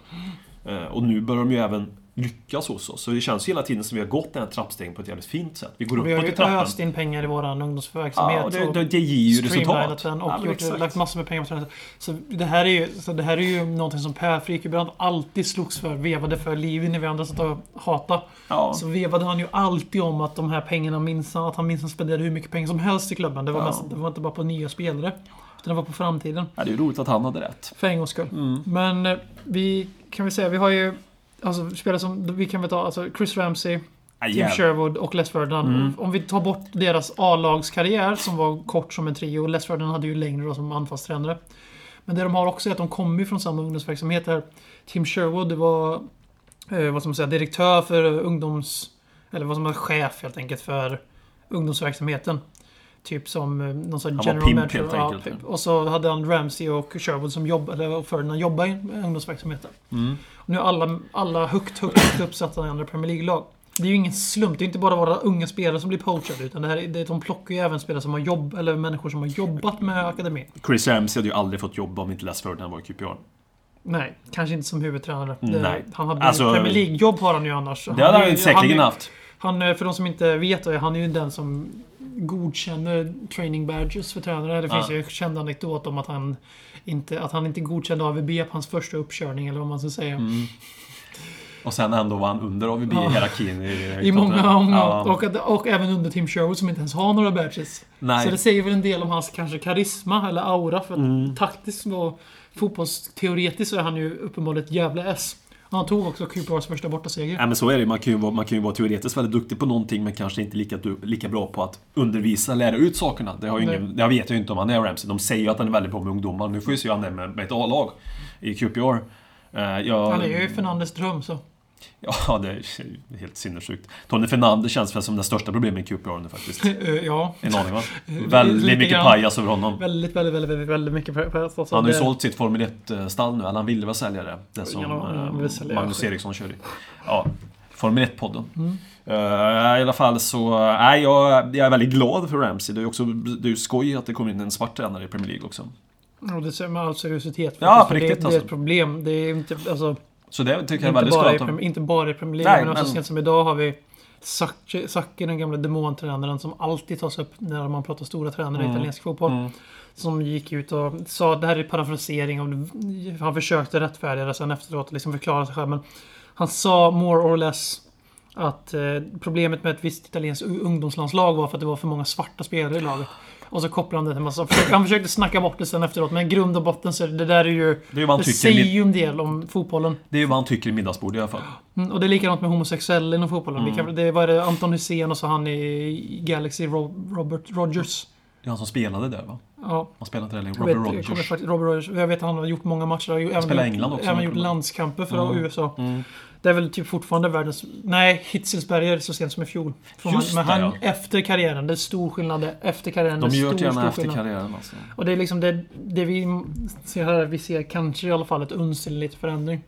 Eh, Och nu börjar de ju även lyckas hos oss. Så det känns hela tiden som vi har gått den här trappstegen på ett jävligt fint sätt. Vi går Vi har uppåt i ju trappen. öst in pengar i våran ungdomsverksamhet. Ja, och det, det, det ger ju resultat. den och Ja, gjort, exakt. lagt massor med pengar på träning. Så det här är ju, så det här är ju någonting som Per Frikebrand alltid slogs för, vevade för. Liv när vi andra satt och hatade. Ja. Så vevade han ju alltid om att de här pengarna minsann, att han minsann spenderade hur mycket pengar som helst i klubben. Det var, Ja. mest, det var inte bara på nya spelare. Utan det var på framtiden. Ja, det är ju roligt att han hade rätt. För en gångs skull. Mm. Men eh, vi kan väl säga, vi har ju Alltså spelare som, vi kan väl ta alltså Chris Ramsey, Ja, Tim. Sherwood och Les Ferdinand. Mm. Om vi tar bort deras A-lagskarriär som var kort som en trio. Les Ferdinand hade ju längre då som anfallstränare. Men det de har också är att de kommer från samma ungdomsverksamhet här. Tim Sherwood var eh, vad ska man säga, direktör för ungdoms... Eller vad som är chef helt enkelt för ungdomsverksamheten. Typ som eh, någon var general pimp, manager. helt Ja, enkelt. och så hade han Ramsey och Sherwood som jobbade, och Ferdinand jobbade i ungdomsverksamheten. Mm. Och nu är alla, alla högt, högt, högt uppsatta i andra Premier League-lag. Det är ju ingen slump. Det är inte bara våra unga spelare som blir poachade. Utan det här, är- det, de plockar ju även spelare som har jobb, eller människor som har jobbat med akademin. Chris Ramsey hade ju aldrig fått jobb om inte Les Ferdinand var i QPR. Nej, kanske inte som huvudtränare. Det, Nej. Han hade Alltså- Premier League-jobb har han ju annars. Det hade han ju säkerligen han, haft. Han, eh, för de som inte vet, då, han är ju den som godkänner training badges för tränare. Det finns Ja. ju en känd anekdot om att han inte, att han inte godkände AVB på hans första uppkörning, eller vad man ska säga. Mm. Och sen ändå var han under AVB Ja. i hierarkin i, I många, många Ja. och, och även under Tim Sherwood som inte ens har några badges. Nej. Så det säger väl en del om hans kanske karisma eller aura. För Mm. taktiskt och fotbollsteoretiskt så är han ju uppenbarligen ett jävla S. Han tog också QPRs första bortaseger. Ja, men så är det man kan, ju vara, man kan ju vara teoretiskt väldigt duktig på någonting men kanske inte lika, lika bra på att undervisa, lära ut sakerna. Det, har ju ingen, det vet jag ju inte om han är Ramsey. De säger ju att han är väldigt bra med ungdomar. Nu får vi se hur han är med, med ett A-lag i QPR. Eh, jag, Han är ju Fernandes dröm så. Ja, det är helt sinnessjukt. Tony Fernander känns väl som det största problemet i QPR nu faktiskt. Eh, ja. En aning va? Väldigt Lite mycket grann. pajas över honom. Väldigt, väldigt, väldigt, väldigt, väldigt mycket på- på- Han har ju det- sålt sitt Formel 1-stall nu, eller han ville väl sälja det. Det som Ja, eh, sälja Magnus. Eriksson kör i. Ja, Formel 1-podden. Mm. Eh, I alla fall så, nej jag, jag är väldigt glad för Ramsey. Det är också det är skoj att det kommer in en svart tränare i Premier League också. Och det ser med all seriositet. Ja, på riktigt, det, det är alltså. ett problem. Det är inte, alltså, Så det tycker jag är inte, väldigt bara i, skönt. Om- inte bara i Premier League, Nej, men också men- sent som idag har vi Sacchi, den gamla demontränaren som alltid tas upp när man pratar stora tränare i Mm. italiensk fotboll. Mm. Som gick ut och sa, det här är parafrasering, och han försökte rättfärdiga det sen efteråt och liksom förklara sig själv. Men han sa more or less att eh, problemet med ett visst italienskt ungdomslandslag var för att det var för många svarta spelare i laget. Och så kopplade han det till massa... Han försökte snacka bort det sen efteråt, men grund och botten så det, där är ju... Det är ju vad han Det säger ju en del om fotbollen. det är ju vad han tycker i middagsbord i alla fall. Mm, och det är likadant med homosexuella inom fotbollen. Mm. Det var det Anton Hysén och så han i Galaxy, Ro, Robert Rogers. Det är han som spelade där va? Ja, Han spelade inte det längre. Robert vet, jag Rogers. faktiskt, Robert Rogers. Jag vet att han har gjort många matcher. Han även i gjort- England också, Även gjort landskamper för Mm. USA. Mm. Det är väl typ fortfarande världens... Nej, Hitzelsberger så sent som i fjol. Just men det, han, ja. efter karriären, det är stor skillnad. Efter karriären, De gör det gärna efter skillnad. karriären alltså. Och det är liksom det, det vi ser här. Vi ser kanske i alla fall ett uns till lite förändring.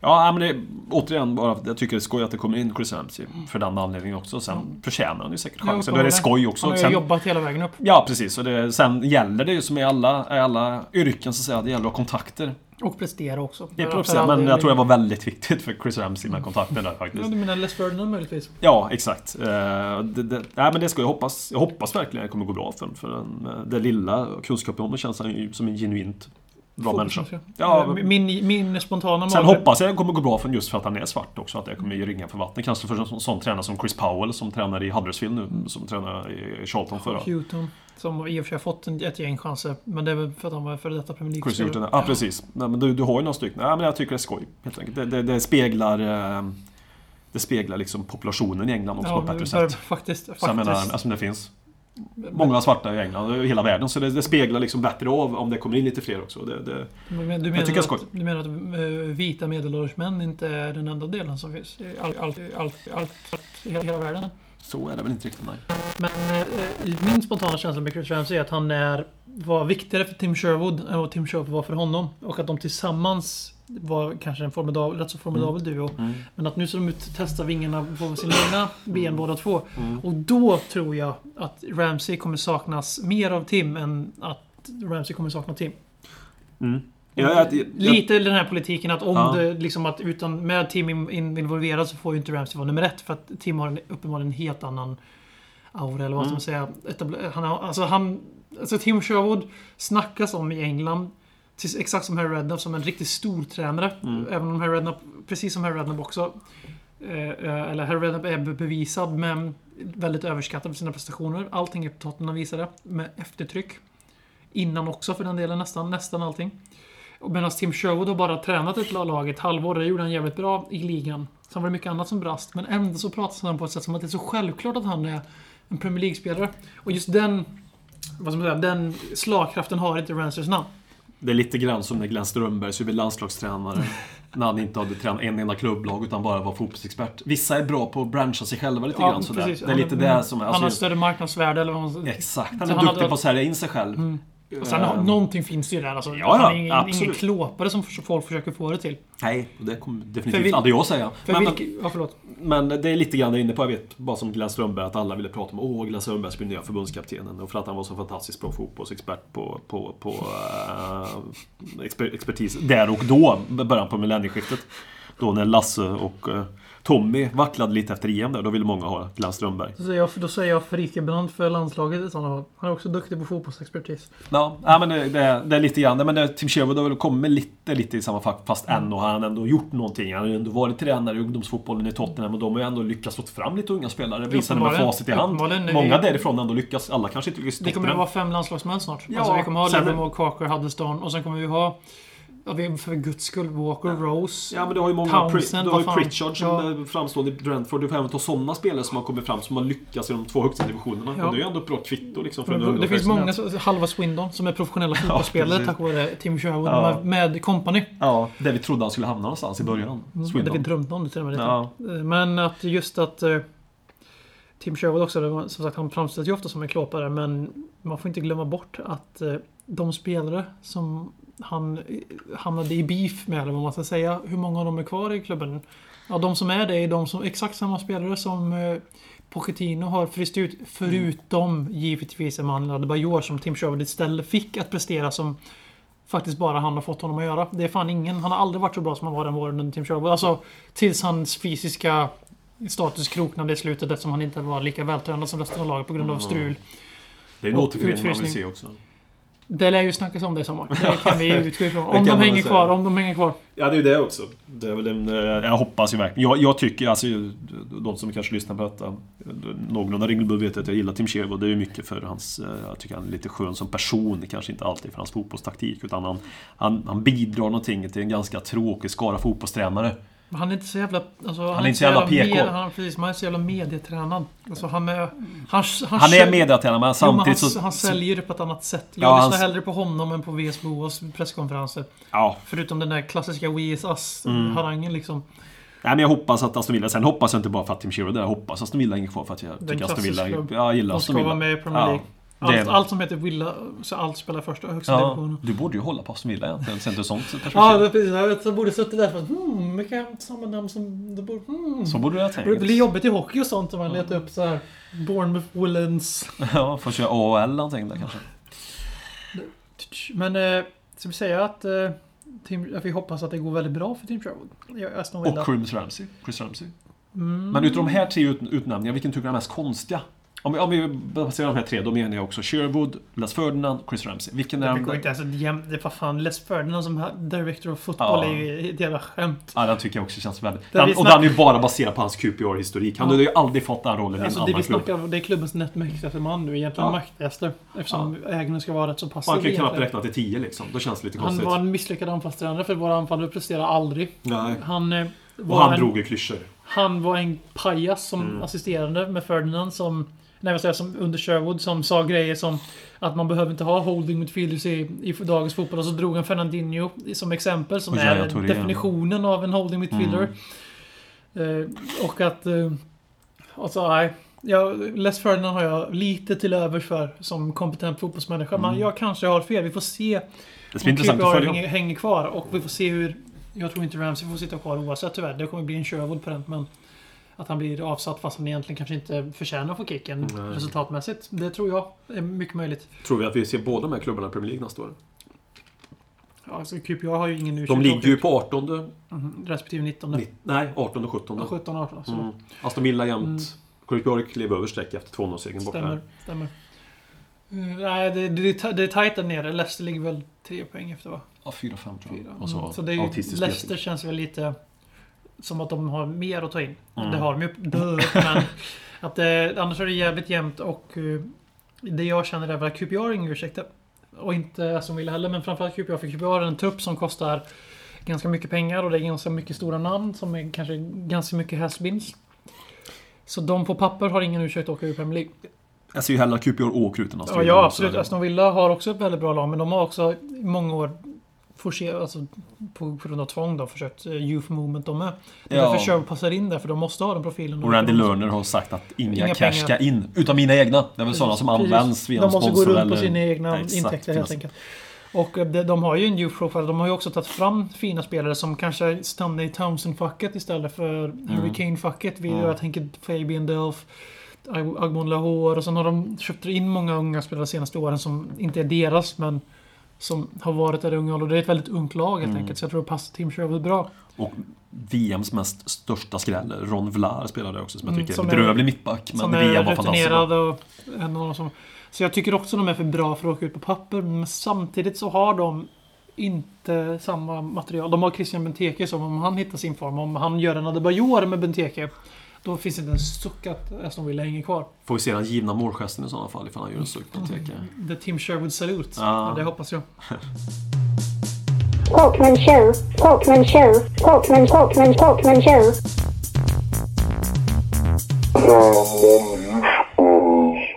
Ja, men det, återigen bara, jag tycker det är skoj att det kommer in Chris Ramsey. För den anledningen också. Sen förtjänar han ju säkert Ja, chansen. Då är det skoj också. Han har ju Sen, jobbat hela vägen upp. ja, precis. Och det, sen gäller det ju som i alla, i alla yrken så att säga, det gäller att ha kontakter. Och prestera också. Det är all men jag tror det var väldigt viktigt för Chris Ramsey med kontakten där Ja, faktiskt. du menar Les Ferdinand möjligtvis? Ja, exakt. Eh, det, det, nej, men det ska jag hoppas. Jag hoppas verkligen att det kommer gå bra för honom. För den, eh, det lilla kunskapen om honom känns han ju som en genuint bra människa. Ja, min, min spontana Sen hoppas jag att det kommer gå bra för just för att han är svart också. Att det kommer ge ringar för vattnet. Kanske för en sån, sån tränare som Chris Powell som tränar i Huddersfield nu. Som tränar i Charlton förra. Houghton. Som i och för sig har fått en, ett gäng chanser. Men det är väl för att han var före detta Premier Chris League-spelare. Houghton. Ja, precis. Nej, men du, du har ju några stycken. Nej, men jag tycker det är skoj. Helt enkelt. Det, det, det speglar... eh, Det speglar liksom populationen i England också Ja, på ett bättre sätt. faktiskt. Så jag faktiskt. menar, alltså det finns många svarta i England och hela världen. Så det, det speglar liksom bättre av om det kommer in lite fler också. Det, det, Men du Jag menar, skoj. att, du menar att eh, vita medelålders män inte är den enda delen som finns allt, allt, allt, allt, hela, hela världen? så är det väl inte riktigt, nej. Men eh, min spontana känsla med Chris Ramsey är att han är, var viktigare för Tim Sherwood än vad Tim Sherwood var för honom. Och att de tillsammans var kanske en formidabel, rätt så formidabel duo. Mm. Men att nu ser de ut att testa vingarna på sina egna ben båda två. Mm. Och då tror jag att Ramsey kommer saknas mer av Tim än att Ramsey kommer sakna Tim. Mm. Ja, jag, jag, Lite den här politiken att om Ja. det liksom att utan med Tim in- in- involverad så får ju inte Ramsey vara nummer ett. För att Tim har en, uppenbarligen en helt annan aura eller vad ska Mm. man säga. Etabler, han alltså han... Alltså Tim Sherwood snackas om i England. Exakt som Harry Redknapp som en riktigt stor tränare. Mm. Även om Harry Redknapp, precis som Harry Redknapp också. Eh, eh, eller Harry Redknapp är be- bevisad men väldigt överskattad för sina prestationer. Allting är Tottenham visade. Med eftertryck. Innan också för den delen, nästan, nästan allting. Medan Tim Sherwood har bara tränat ett lag ett halvår. Det gjorde han jävligt bra i ligan. Sen var det mycket annat som brast. Men ändå så pratas han på ett sätt som att det är så självklart att han är en Premier League-spelare. Och just den... Vad ska man säga? Den slagkraften har inte Ransters namn. Det är lite grann som när Glenn Strömberg bli landslagstränare. när han inte hade tränat en enda klubblag utan bara var fotbollsexpert. Vissa är bra på att branscha sig själva lite grann sådär. precis. Det är Han lite det som är... Han har Alltså, större marknadsvärde eller vad man säger. exakt. Han är han duktig hade- på att sälja in sig själv. Mm. Och sen Eh, någonting finns ju där. Alltså, Ja, han är ingen, ingen absolut. klåpare som folk försöker få det till. Nej, det kommer definitivt vil- aldrig jag säga. För Men, vilket, ja, förlåt. men det är lite grann inne på, jag vet, bara som Glenn Strömberg, att alla ville prata om åh, Glenn Strömberg ska bli nya förbundskaptenen. Och för att han var så fantastiskt bra fotbollsexpert på, på, på uh, exper, expertis där och då, början på millennieskiftet. Då när Lasse och eh, Tommy vacklade lite efter EM där, då ville många ha Glenn Strömberg. Då säger jag, då säger jag Frikebrand för landslaget i sådana fall. Han är också duktig på fotbollsexpertis. Ja, ja men det, det, det är lite grann, men det, Tim Sherwood har väl kommit lite, lite i samma fack fast Mm. ändå har han ändå gjort någonting. Han har ju ändå varit tränare i ungdomsfotbollen i Tottenham och de har ju ändå lyckats få fram lite unga spelare. Visade med Uppenbarligen. facit i hand. Många därifrån har ändå lyckats. Alla kanske inte lyckas Det kommer att vara fem landslagsmän snart. Ja, alltså, vi kommer ha sen- Livermore, Carker, Huddleston och sen kommer vi ha Ja, vi- för guds skull. Walker, Rose. Ja, men du har ju många... Townsend, du har ju. Pritchard som Ja. är framstående i Brentford. Du får även ta sådana spelare som har kommit fram som har lyckats i de två högsta divisionerna. Ja. Och det är ju ändå ett bra kvitto liksom. För det finns många, halva Swindon, som är professionella fotbollsspelare precis. tack vare Tim Sherwood Ja. med, med company. Ja, där vi trodde han skulle hamna någonstans i början. Det vi Swindon. drömde om det till och med. Ja. Eh, Men att just att eh, Tim Sherwood också, som sagt han framställs ju ofta som en klåpare men man får inte glömma bort att eh, de spelare som han eh, hamnade i beef med, eller vad man ska säga, hur många av dem är kvar i klubben? Ja, de som är det är de som exakt samma spelare som eh, Pochettino har fryst ut, förutom givetvis Emanuel Adebayor som Tim Sherwood istället fick att prestera som faktiskt bara han har fått honom att göra. Det är fan ingen, han har aldrig varit så bra som han var den våren under Tim Sherwood. Alltså, tills hans fysiska status kroknade i slutet eftersom han inte var lika vältränad som resten av laget på grund av strul. Det är en återförening man vill se också. Det lär ju snackas om det i sommar. Det kan vi utgå ifrån. Om de hänger kvar. Om de hänger kvar. Ja, det är ju det också. Det är väl en, eh, jag hoppas ju verkligen. Jag, jag tycker, alltså, de som kanske lyssnar på detta, någorlunda regelbundet vet att jag gillar Tim Sherwood. Det är ju mycket för hans, eh, jag tycker han är lite skön som person. Kanske inte alltid för hans fotbollstaktik, utan han, han, han bidrar någonting till en ganska tråkig skara fotbollstränare. Han är inte så jävla... Alltså, han, är inte så jävla PK. Med, han, precis, man är så jävla medietränad. Alltså, han är... Han, han, Han är mediatränare, men Jo, men samtidigt han, så... han säljer det på ett annat sätt. Jag Ja, lyssnar han- hellre på honom än på VS Boas presskonferenser. ja, Förutom den där klassiska We is Mm. Us-harangen liksom. Nej, men jag hoppas att Aston Villa... Sen hoppas jag inte bara för att Tim är där. Jag hoppas att Aston Villa hänger kvar för att jag Den tycker Aston Villa... Ja, jag gillar De Aston ska Villa. vara med i Premier Ja, League. är- Allt, allt som heter Villa, så allt spelar första högsta Ja, divisionen. du borde ju hålla på Aston Villa egentligen, sett ur sånt perspektiv. Ja, det precis. Jag vet, jag borde suttit där för att hmm, ha samma namn som... Det borde, hmm. Så borde du ha Det tänkt. blir jobbigt i hockey och sånt om man letar upp så här Bournemouth Willens. Ja, får köra AHL eller någonting där kanske. Men eh, ska vi säga att, eh, Tim, vi hoppas att det går väldigt bra för Tim Sherwood? Och Chris Ramsey. Chris Ramsey. Mm. Men utav de här tre ut, utnämningarna, vilken tycker du är mest konstiga? Om vi, om vi baserar de här tre, då menar jag också Sherwood, Les Ferdinand, Chris Ramsey. Vilken är Det går inte ens att jäm... Det var fan Les Ferdinand som director of football Ja. är ju ett jävla skämt. Ja, den tycker jag också känns väldigt... Den, och den är ju bara baserad på hans QPR-historik. Han Ja. hade ju aldrig fått den rollen i en Alltså annan klubb. snackar det är klubbens näst mäktigaste man nu. Egentligen Ja. mäktigaste. Eftersom ägaren ska vara rätt så passiv. Han kan ju knappt räkna till 10 liksom. Då känns det lite Han konstigt. var en misslyckad anfallstränare för våra anfallare presterar aldrig. Nej. Han, eh, Och han en, drog ju klyschor. Han var en pajas som Mm. assisterande med Ferdinand som... Nej, vad säger som under Sherwood som sa grejer som att man behöver inte ha holding midfielders i, i dagens fotboll. Och så drog han Fernandinho som exempel som är definitionen av en holding midfielder. Mm. Eh, och att... Eh, alltså, nej. Jag, Les Ferdinand har jag lite till övers för som kompetent fotbollsmänniska. Men Mm. jag kanske har fel. Vi får se Det om intressant att följa. hänger kvar. Och vi får se hur... Jag tror inte Ramsey får sitta kvar oavsett tyvärr. Det kommer bli en Sherwood på den. Men att han blir avsatt fast han egentligen kanske inte förtjänar att få kicken Nej. resultatmässigt. Det tror jag är mycket möjligt. Tror vi att vi ser båda de här klubbarna i Premier League nästa år? Ja, Alltså QPR har ju ingen De ligger ju på 18. Mhm, Respektive 19. Nitt- Nej, 18 och 17. Ja, 17 18 alltså. Mm. Aston Villa jämt. QPR klev över streck efter 2-0-segern borta. Stämmer. stämmer. Mm, nej, det, det, är- det är tajt där nere. Leicester ligger väl tre poäng efter va? Ja, 4-5 tror jag. Fyra. Och så, Mm, så det är ju, Leicester känns väl lite som att de har mer att ta in. Mm. Det har de ju. Men att, eh, annars är det jävligt jämnt och eh, det jag känner är väl att QPR är ingen ursäkt. Och inte Aston Villa heller, men framförallt QPR. För QPR är en trupp som kostar ganska mycket pengar och det är ganska mycket stora namn som är kanske ganska mycket has-beens. Så de på papper har ingen ursäkt att åka ur Premier League. Jag ser ju hellre QPR åker ut än Aston Ja, Villa. ja Så absolut. Aston Villa har också ett väldigt bra lag, men de har också i många år forcerat, alltså på grund av tvång då, försökt eh, youth movement de med. Det är Ja. därför Sherwood passar in där, för de måste ha den profilen. Och Randy Lerner har sagt att inga, Inga cash pengar. ska in. Utan mina egna. Det är väl sådana som Precis. används via De måste gå runt på eller- sina egna Exakt, intäkter helt enkelt. Och eh, de, de har ju en youth profile. De har ju också tagit fram fina spelare som kanske stannar i Townsend-facket istället för Harry Kane-facket. Vi- Mm. Jag tänker Fabian Delph, Agmon Lahore och sen har de köpt in många unga spelare de senaste åren som inte är deras men som har varit där i unga ålder. Det är ett väldigt ungt lag helt Mm. enkelt. Så jag tror det passar Tim Sherwood bra. Och VMs mest största skräll, Ron Vlaar spelade också som jag Mm, tycker som är är- bedrövlig mittback. Men som är VM var fantastiskt och en av som... Så jag tycker också de är för bra för att åka ut på papper. Men samtidigt så har de inte samma material. De har Christian Benteke som om han hittar sin form. Om han gör en Adebayor med Benteke. Då finns det inte en suck att Aston Villa hänger kvar. Får vi se den givna målgesten i sådana fall ifall han gör en suck teke. The Tim Sherwood Salute. Ja. Ja, det hoppas jag. Portman Show, Portman Show, Portman, Portman, Portman Show.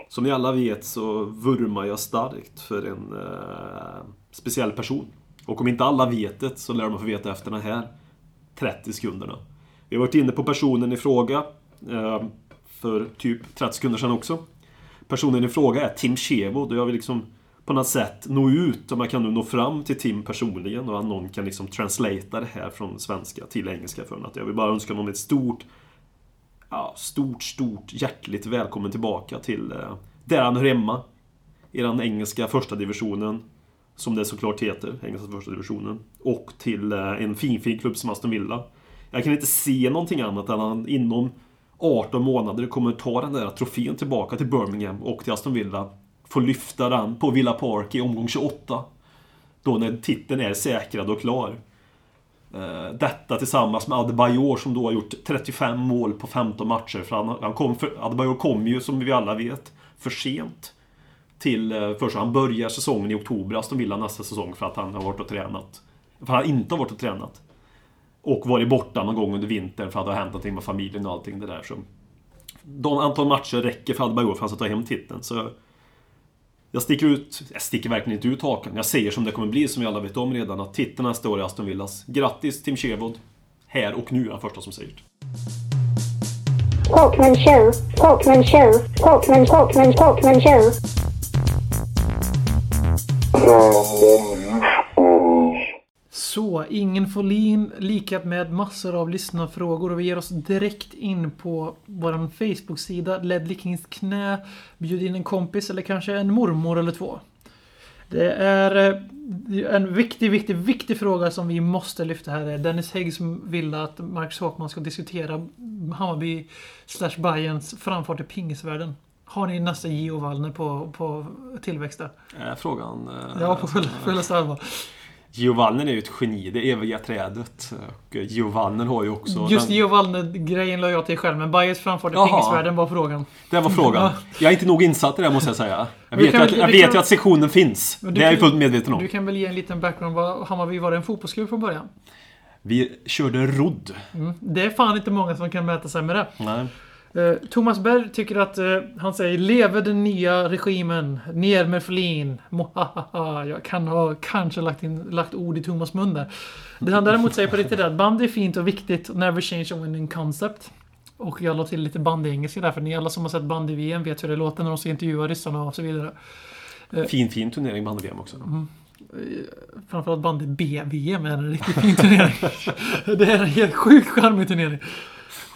Som ni alla vet så vurmar jag starkt för en eh, speciell person. Och om inte alla vet det så lär de få veta efter de här 30 sekunderna. Vi har varit inne på personen i fråga eh, för typ 30 sekunder sedan också. Personen i fråga är Tim Chevo, då jag vill liksom på något sätt nå ut, om jag kan nu nå fram till Tim personligen och att någon kan liksom translatea det här från svenska till engelska för honom. Jag vill bara önska honom ett stort ja, stort, stort hjärtligt välkommen tillbaka till eh, där han hör hemma. I den engelska första divisionen. Som det såklart heter, engelska första divisionen. Och till eh, en fin, fin klubb som Aston Villa. Jag kan inte se någonting annat än att han inom 18 månader kommer ta den där trofén tillbaka till Birmingham och till Aston Villa. Få lyfta den på Villa Park i omgång 28. Då när titeln är säkrad och klar. Eh, detta tillsammans med Adebayor som då har gjort 35 mål på 15 matcher. För han, han kom för, Adebayor kom ju som vi alla vet för sent till eh, först. Han börjar säsongen i oktober, Aston Villa nästa säsong för att han har varit och tränat. För han inte har varit och tränat. Och varit borta någon gång under vintern för att det har hänt någonting med familjen och allting det där. Så de antal matcher räcker för Adebayor för att ta hem titeln. Så jag sticker ut, jag sticker verkligen inte ut hakan. Jag säger som det kommer bli, som vi alla vet om redan, att titeln nästa år är Aston Villas. Grattis Tim Sherwood! Här och nu är han första som säger det. Så, ingen Folin likat med massor av lyssnarfrågor och vi ger oss direkt in på vår Facebook-sida Ledley Kings knä. Bjud in en kompis eller kanske en mormor eller två. Det är eh, en viktig, viktig, viktig fråga som vi måste lyfta här. Dennis Hägg som vill att Marcus Håkman ska diskutera Hammarby slash Bayerns framfart i pingisvärlden. Har ni nästa Gio Wallner på, på tillväxt där? Är frågan... eh, Ja, på fulla, fullaste allvar. Giovannen är ju ett geni, det eviga trädet. Och Giovannen har ju också... Just den- Gio Wallner-grejen la jag till själv, men i Jaha. pingisvärlden var frågan. Det var frågan. Jag är inte nog insatt i det måste jag säga. Jag vet, ju att, jag vet kan- att sektionen finns. Det är jag fullt medveten om. Du kan väl ge en liten background. Vad Hammarby var det en fotbollsklubb från början? Vi körde rodd. Mm. Det är fan inte många som kan mäta sig med det. Nej. Eh, Thomas Berg tycker att eh, han säger Leve den nya regimen. Ner med Flin. Jag kan ha kanske lagt, in, lagt ord i Thomas mun där. Det han däremot säger på riktigt är att band är fint och viktigt. Never change a winning concept. Och jag la till lite bandy-engelska där, för ni alla som har sett bandy-VM vet hur det låter när de ska intervjua ryssarna och så vidare. Fin, fin turnering med VM också. Mm. Framförallt bandy-B-VM är en riktigt fin turnering. det är en helt sjukt charmig turnering.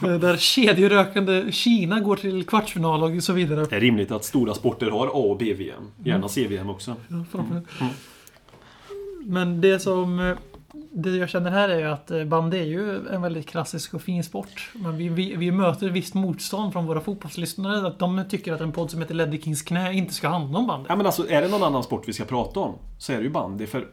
Eh, Där kedjerökande Kina går till kvartsfinal och så vidare. Det är rimligt att stora sporter har A och B-VM. Gärna C-VM också. Framför- Men det som... eh, Det jag känner här är ju att eh, bandy är ju en väldigt klassisk och fin sport. Men vi, vi, vi möter visst motstånd från våra fotbollslyssnare. Att de tycker att en podd som heter Ledley Kings knä inte ska handla om bandy. Ja, men alltså, är det någon annan sport vi ska prata om så är det ju bandy. För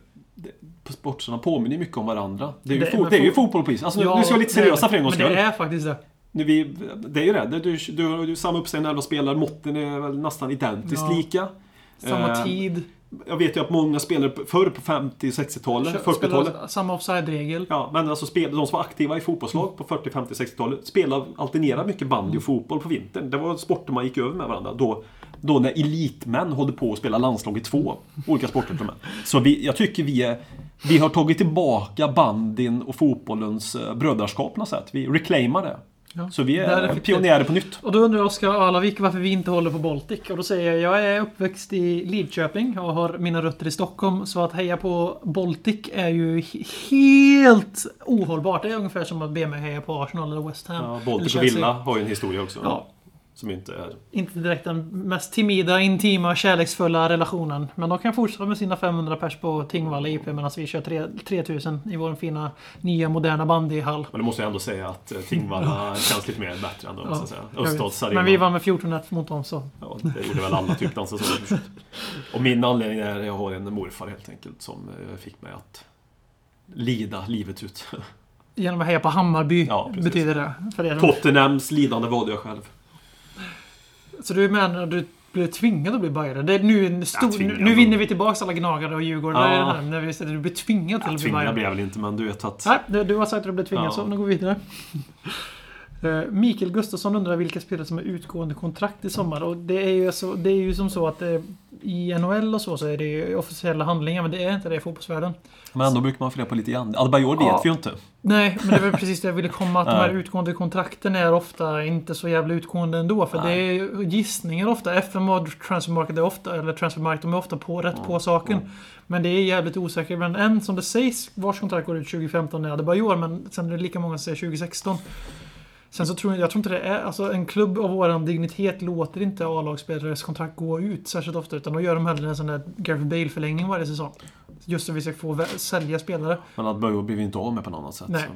sporterna påminner mycket om varandra. Det är ju, Det- fo- men det är ju fo- fotboll och polis. Alltså, nu, nu ska vi vara lite seriösa för en gångs Men skull. det är faktiskt det. Nu, vi, det är ju det. Du, du, du samma uppsägning när de spelar. Måtten är väl nästan identiskt Ja. lika. Samma Eh, tid. Jag vet ju att många spelare på- förr på 50 60-talet, 40-talet. Spelar samma offside-regel. Ja, men alltså spel, de som var aktiva i fotbollslag på 40, 50, 60-talet spelade, alternerade mycket bandy och fotboll på vintern. Det var sporter man gick över med varandra. Då, då när elitmän håller på att spela landslag i två olika sporter. Så vi, jag tycker vi är, vi har tagit tillbaka bandin och fotbollens eh, brödraskap på något sätt. Vi reclaimar det. Ja, Så vi är, är pionjärer på nytt. Och då undrar Oskar Alavik varför vi inte håller på Baltic. Och då säger jag, jag är uppväxt i Lidköping och har mina rötter i Stockholm. Så att heja på Baltic är ju he- helt ohållbart. Det är ungefär som att be mig heja på Arsenal eller West Ham. Ja, Baltic och. Villa har ju en historia också. Ja, Som inte är... inte direkt den mest timida, intima, kärleksfulla relationen. Men de kan fortsätta med sina 500 pers på Tingvalla IP medan vi kör 3 3000 i vår fina, nya, moderna bandyhall. Men det måste jag ändå säga att eh, Tingvalla känns lite mer bättre ändå, måste jag säga. jag vet. Öststads arena. Men vi vann med 14-1 mot dem så. Ja, det gjorde väl alla typ den säsongen. Och min anledning är att jag har en morfar helt enkelt som eh, fick mig att lida livet ut. Genom att heja på Hammarby Ja, betyder det. För er. Tottenhams lidande valde jag själv. Så du menar, du Blir tvingad att bli bajare. Det är nu en stor... tvingad. nu, nu vinner vi tillbaka alla gnagare och Djurgården. Ja. Här, när vi säger att du blir tvingad till Ja, att bli tvingad bajare. blir jag väl inte, men du vet att... Nej, du, du har sagt att du blir tvingad, Ja. så nu går vi vidare. Eh, Mikael Gustafsson undrar vilka spelare som har utgående kontrakt i sommar. Och det är ju, så, det är ju som så att eh, i NHL och så, så är det ju officiella handlingar, men det är inte det i fotbollsvärlden. Men ändå brukar man fundera på lite grann. Adebayor vet Ja. vi ju inte. Nej, men det var precis det jag ville komma. Att de här Nej. utgående kontrakten är ofta inte så jävla utgående ändå. För det är gissningar ofta. FM och Transfermarket är ofta, eller Transfermarket, de är ofta på rätt på saken. Men det är jävligt osäkert. Men en som det sägs vars kontrakt går ut 2015 är Adebayor, men sen är det lika många som säger 2016. Sen så tror jag, jag tror inte det är, alltså en klubb av våran dignitet låter inte A-lagsspelares kontrakt gå ut särskilt ofta. Utan då gör de hellre en sån där Gareth Bale-förlängning varje säsong. Just så vi ska få sälja spelare. Men Adebayor blir vi inte av med på något annat sätt. Nej. Så.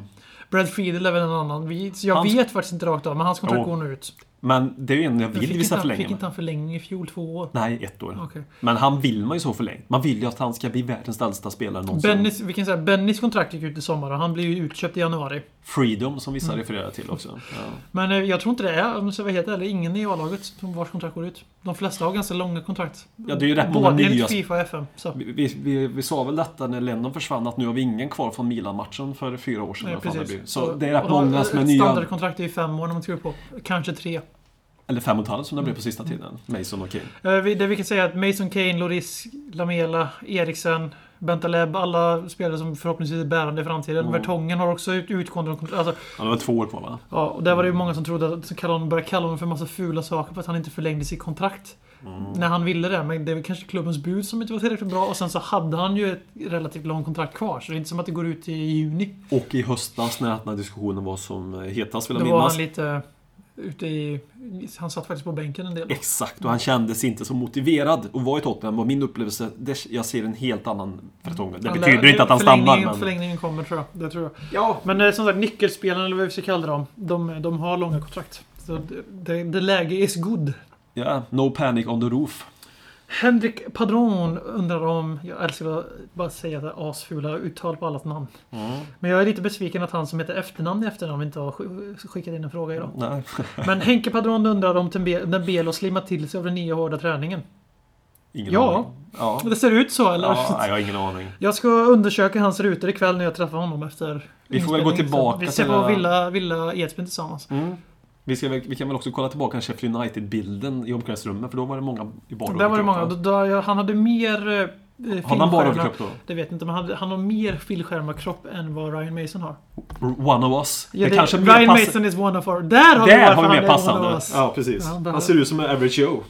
Brad Friedel är väl en annan. Vi, jag Hans- vet faktiskt inte rakt av, men hans kontrakt Jo. går nu ut. Men det är ju en jag vill vissa förlänga fick inte han förlängning i fjol? Två år? Nej, ett år. Okej. Men han vill man ju så förlängt. Man vill ju att han ska bli världens äldsta spelare någonsin. Bennys, vi kan säga Bennys kontrakt gick ut i sommar och han blir ju utköpt i januari. Freedom, som Mm. vissa refererar till också. Ja. Men eh, jag tror inte det är, om jag ska vara helt ärlig, ingen i A-laget som vars kontrakt går ut. De flesta har ganska långa kontrakt. Ja, det är ju rätt många nya- Fifa och FM. Vi, vi, vi, vi sa väl detta när Lennon försvann, att nu har vi ingen kvar från Milan-matchen för fyra år sedan. Nej, det. Så det är rätt många som är nya. Standardkontrakt är ju fem år när man skriver på. Kanske tre. Eller fem och ett halvt som det blev på sista tiden. Mason och King. Eh, Det vi kan säga är att Mason Kane, Loris, Lamela, Eriksen, Bentaleb, alla spelare som förhoppningsvis är bärande i framtiden. Mm. Vertongen har också ut, utgående. Alltså, Han har väl två år på va? Ja, och där var det ju många som trodde att som kallade honom, började kalla honom för massa fula saker för att han inte förlängde sitt kontrakt. När han ville det, men det väl kanske klubbens bud som inte var tillräckligt bra. Och sen så hade han ju ett relativt långt kontrakt kvar, så det är inte som att det går ut i juni. Och i höstas när den här diskussionen var som hetast vill jag Då var minnas. han lite ute i... Han satt faktiskt på bänken en del. Exakt, och han kändes inte så motiverad att vara i Tottenham. Och min upplevelse, det, jag ser en helt annan Vertonghen. Det Han betyder lär- inte att han stannar, men... Förlängningen kommer tror jag. Det tror jag. Ja, Men eh, som sagt, nyckelspelarna eller vad vi ska kalla dem, de, de har långa kontrakt. Så det, det, det läge is good. ja, no panic on the roof. Henrik Padron undrar om... Jag älskar att bara säga att det asfula uttal på allas namn. Men jag är lite besviken att han som heter efternamn i efternamn inte har sk- skickat in en fråga idag. Nej. Men Henke Padron undrar om Tembe- när Belo slimmat till sig av den nya hårda träningen. Ingen Ja. aning. Ja. Det ser ut så eller? ja. Jag har ingen aning. Jag ska undersöka hans rutor ikväll när jag träffar honom efter Vi får väl gå tillbaka Så Vi till på Villa, Villa Edsbyn tillsammans. Mm. Vi, ska, vi kan väl också kolla tillbaka på Sheffield United-bilden i omklädningsrummet, för då var det många i bara Där var det många. Då, då, han hade mer eh, Har han bara överkropp då? Det vet jag inte, men han, han har mer fillskärmarkropp än vad Ryan Mason har. One of us. Ja, det, kanske mer Ryan. Mason is one of our... Där har vi Där varför har vi han mer är passande. one of us. Ja, precis. Ja, han ser ut som en average Joe.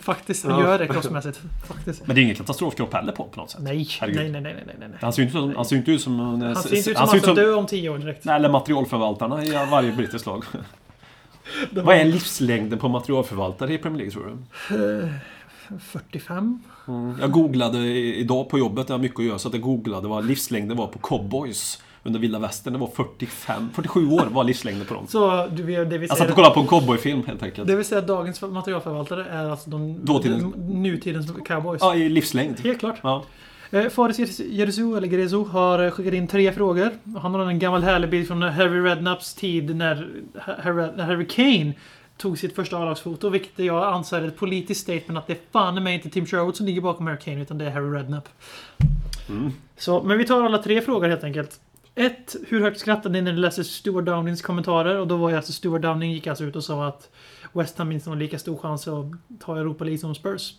Faktiskt, han Ja. gör det kroppsmässigt. Faktiskt. Men det är ingen katastrofkropp heller på, på något sätt. Nej, Herregud. nej, nej, nej, nej, nej. Han ser ju inte, ut som- han ser ju inte ut som... Han ser inte ut som han han ser ut ska som... dö om tio år direkt. Nej, eller materialförvaltarna i varje brittiskt lag. Vad är livslängden på materialförvaltare i Premier League tror du? 45? Mm. Jag googlade idag på jobbet, jag har mycket att göra, så att jag googlade vad livslängden var på cowboys under vilda västern. Det var 45, 47 år var livslängden på dem. Så du, det vi Jag satt och kollade på en cowboyfilm helt enkelt. Det vill säga att dagens materialförvaltare är alltså de, Dåtidens- nutidens cowboys. Ja, i livslängd. Helt klart. Ja. Eh, Faris Jerezu, eller Gerezu, har eh, skickat in tre frågor. Han har en gammal härlig bild från Harry Redknapps tid när Harry, Kane tog sitt första A-lagsfoto, vilket jag anser är ett politiskt statement att det är fan mig inte Tim Sherwood som ligger bakom Harry Kane, utan det är Harry Redknapp. Mm. Så, men vi tar alla tre frågor helt enkelt. Ett, Hur högt skrattade ni när ni läste Stuart Downings kommentarer? Och då var ju alltså Stuart Downing gick alltså ut och sa att West Ham minst har lika stor chans att ta Europa League som Spurs.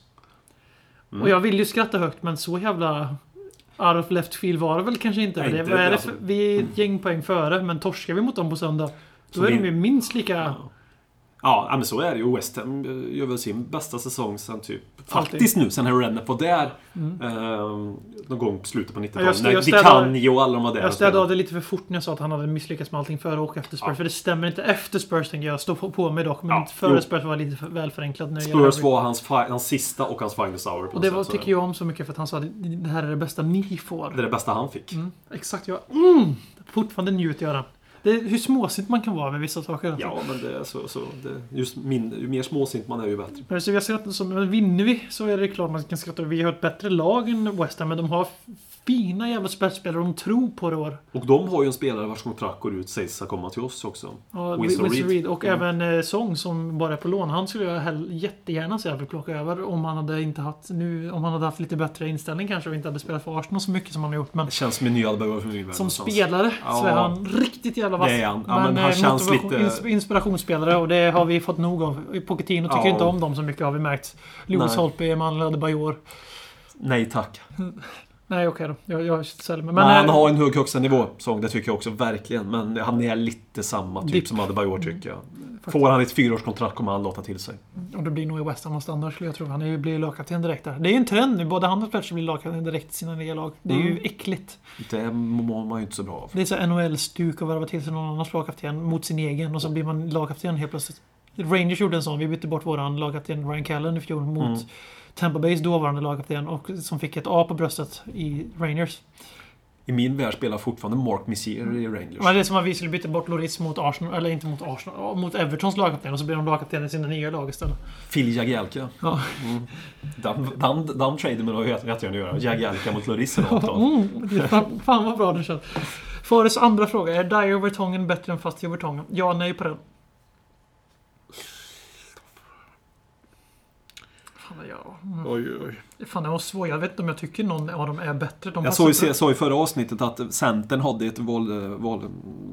Mm. Och jag vill ju skratta högt, men så jävla out of left field var det väl kanske inte. Nej, det, vad är det alltså. för, vi är ett gäng poäng före, men torskar vi mot dem på söndag, då Så är vi- de ju minst lika... Ja. Ja, men så är det ju. West Ham eh, gör väl sin bästa säsong sen typ... Faktiskt nu, sen Harry Redknapp var där. Mm. Eh, någon gång på slutet på Ja, 90-talet. jag stä- när jag Di städar- Canio och alla de var där. Jag och städde av det lite för fort när jag sa att han hade misslyckats med allting före och efter Spurs. Ja. För det stämmer inte efter Spurs, tänker jag. Stå på, på mig dock. Men Ja, före jo. Spurs var lite för väl förenklat. När det gäller Spurs var hans, hans sista och hans finest hour. Och det var, tycker jag om så mycket för att han sa att det här är det bästa ni får. Det är det bästa han fick. Mm, exakt, ja. Mm, fortfarande njuter jag den. Det är hur småsint man kan vara med vissa saker. Ja, men det är så. så det, just min, ju mer småsint man är, ju bättre. Men så jag skrattar som, men vinner vi så är det klart man kan skratta. Vi har ett bättre lag än West Ham, men de har fina jävla spetsspelare. De tror på det år. Och de har ju en spelare vars kontrakt går ut, sägs ska komma till oss också. Ja, Winston Winston Reed. Och Mm. även eh, Song som bara är på lån. Han skulle jag jättegärna se att vi plockar över om han hade inte haft nu, om han hade haft lite bättre inställning kanske och inte hade spelat för Arsenal så mycket som han har gjort. Men Det känns som en ny Alberg för mig. som spelare så Ja. är han riktigt jävla vass. Det är han. Ja, men han eh, känns lite- ins- Inspirationsspelare och det har vi fått nog av. Pochettino tycker Ja. inte om dem så mycket har vi märkt. Lewis. Holtby, Emanuel Adebayor. Nej tack. Nej okej då. Jag, jag säljer mig. Men, Men, han eh, har en hög högsta nivå, sång, det tycker jag också verkligen. Men han är lite samma typ Dipp. som Adebayor tycker jag. Får han ett fyraårskontrakt kommer han låta till sig. Och det blir nog i West Ham och standard skulle jag tro. Han är ju- blir lagkapten direkt där. Det är ju en trend nu. Både han och Fletcher blir lagkapten direkt i sina nya lag. Det är ju Mm. äckligt. Det mår man ju inte så bra av. Det är så NHL-stuk att värva till sig någon annans lagkapten mot sin egen och så blir man lagkapten helt plötsligt. Rangers gjorde en sån. Vi bytte bort våran lagkapten Ryan Callen i fjol mot Mm. Tampa Bays dåvarande lagkapten och som fick ett A på bröstet i Rangers. I min värld spelar fortfarande Mark Messier i Rangers. Men det är som att vi skulle byta bort Loris mot Arsenal, eller inte mot Arsenal, mot Evertons lagkapten och så blir de lagkapten i sina nya lag istället. Phil Jagielka. Ja. Mm. Den, den, den traden med att jättegärna göra. Jagielka mot eller något. Mm, fan vad bra det känns. Fares andra fråga. Är Dyer Vertongen bättre än Fast Vertongen? Ja, nej på den. Fan, ja. Mm. Oj, oj. Fan, det var svårt. Jag vet inte om jag tycker någon av dem är bättre. De Jag sa ju, i förra avsnittet att Centern hade ett val, val,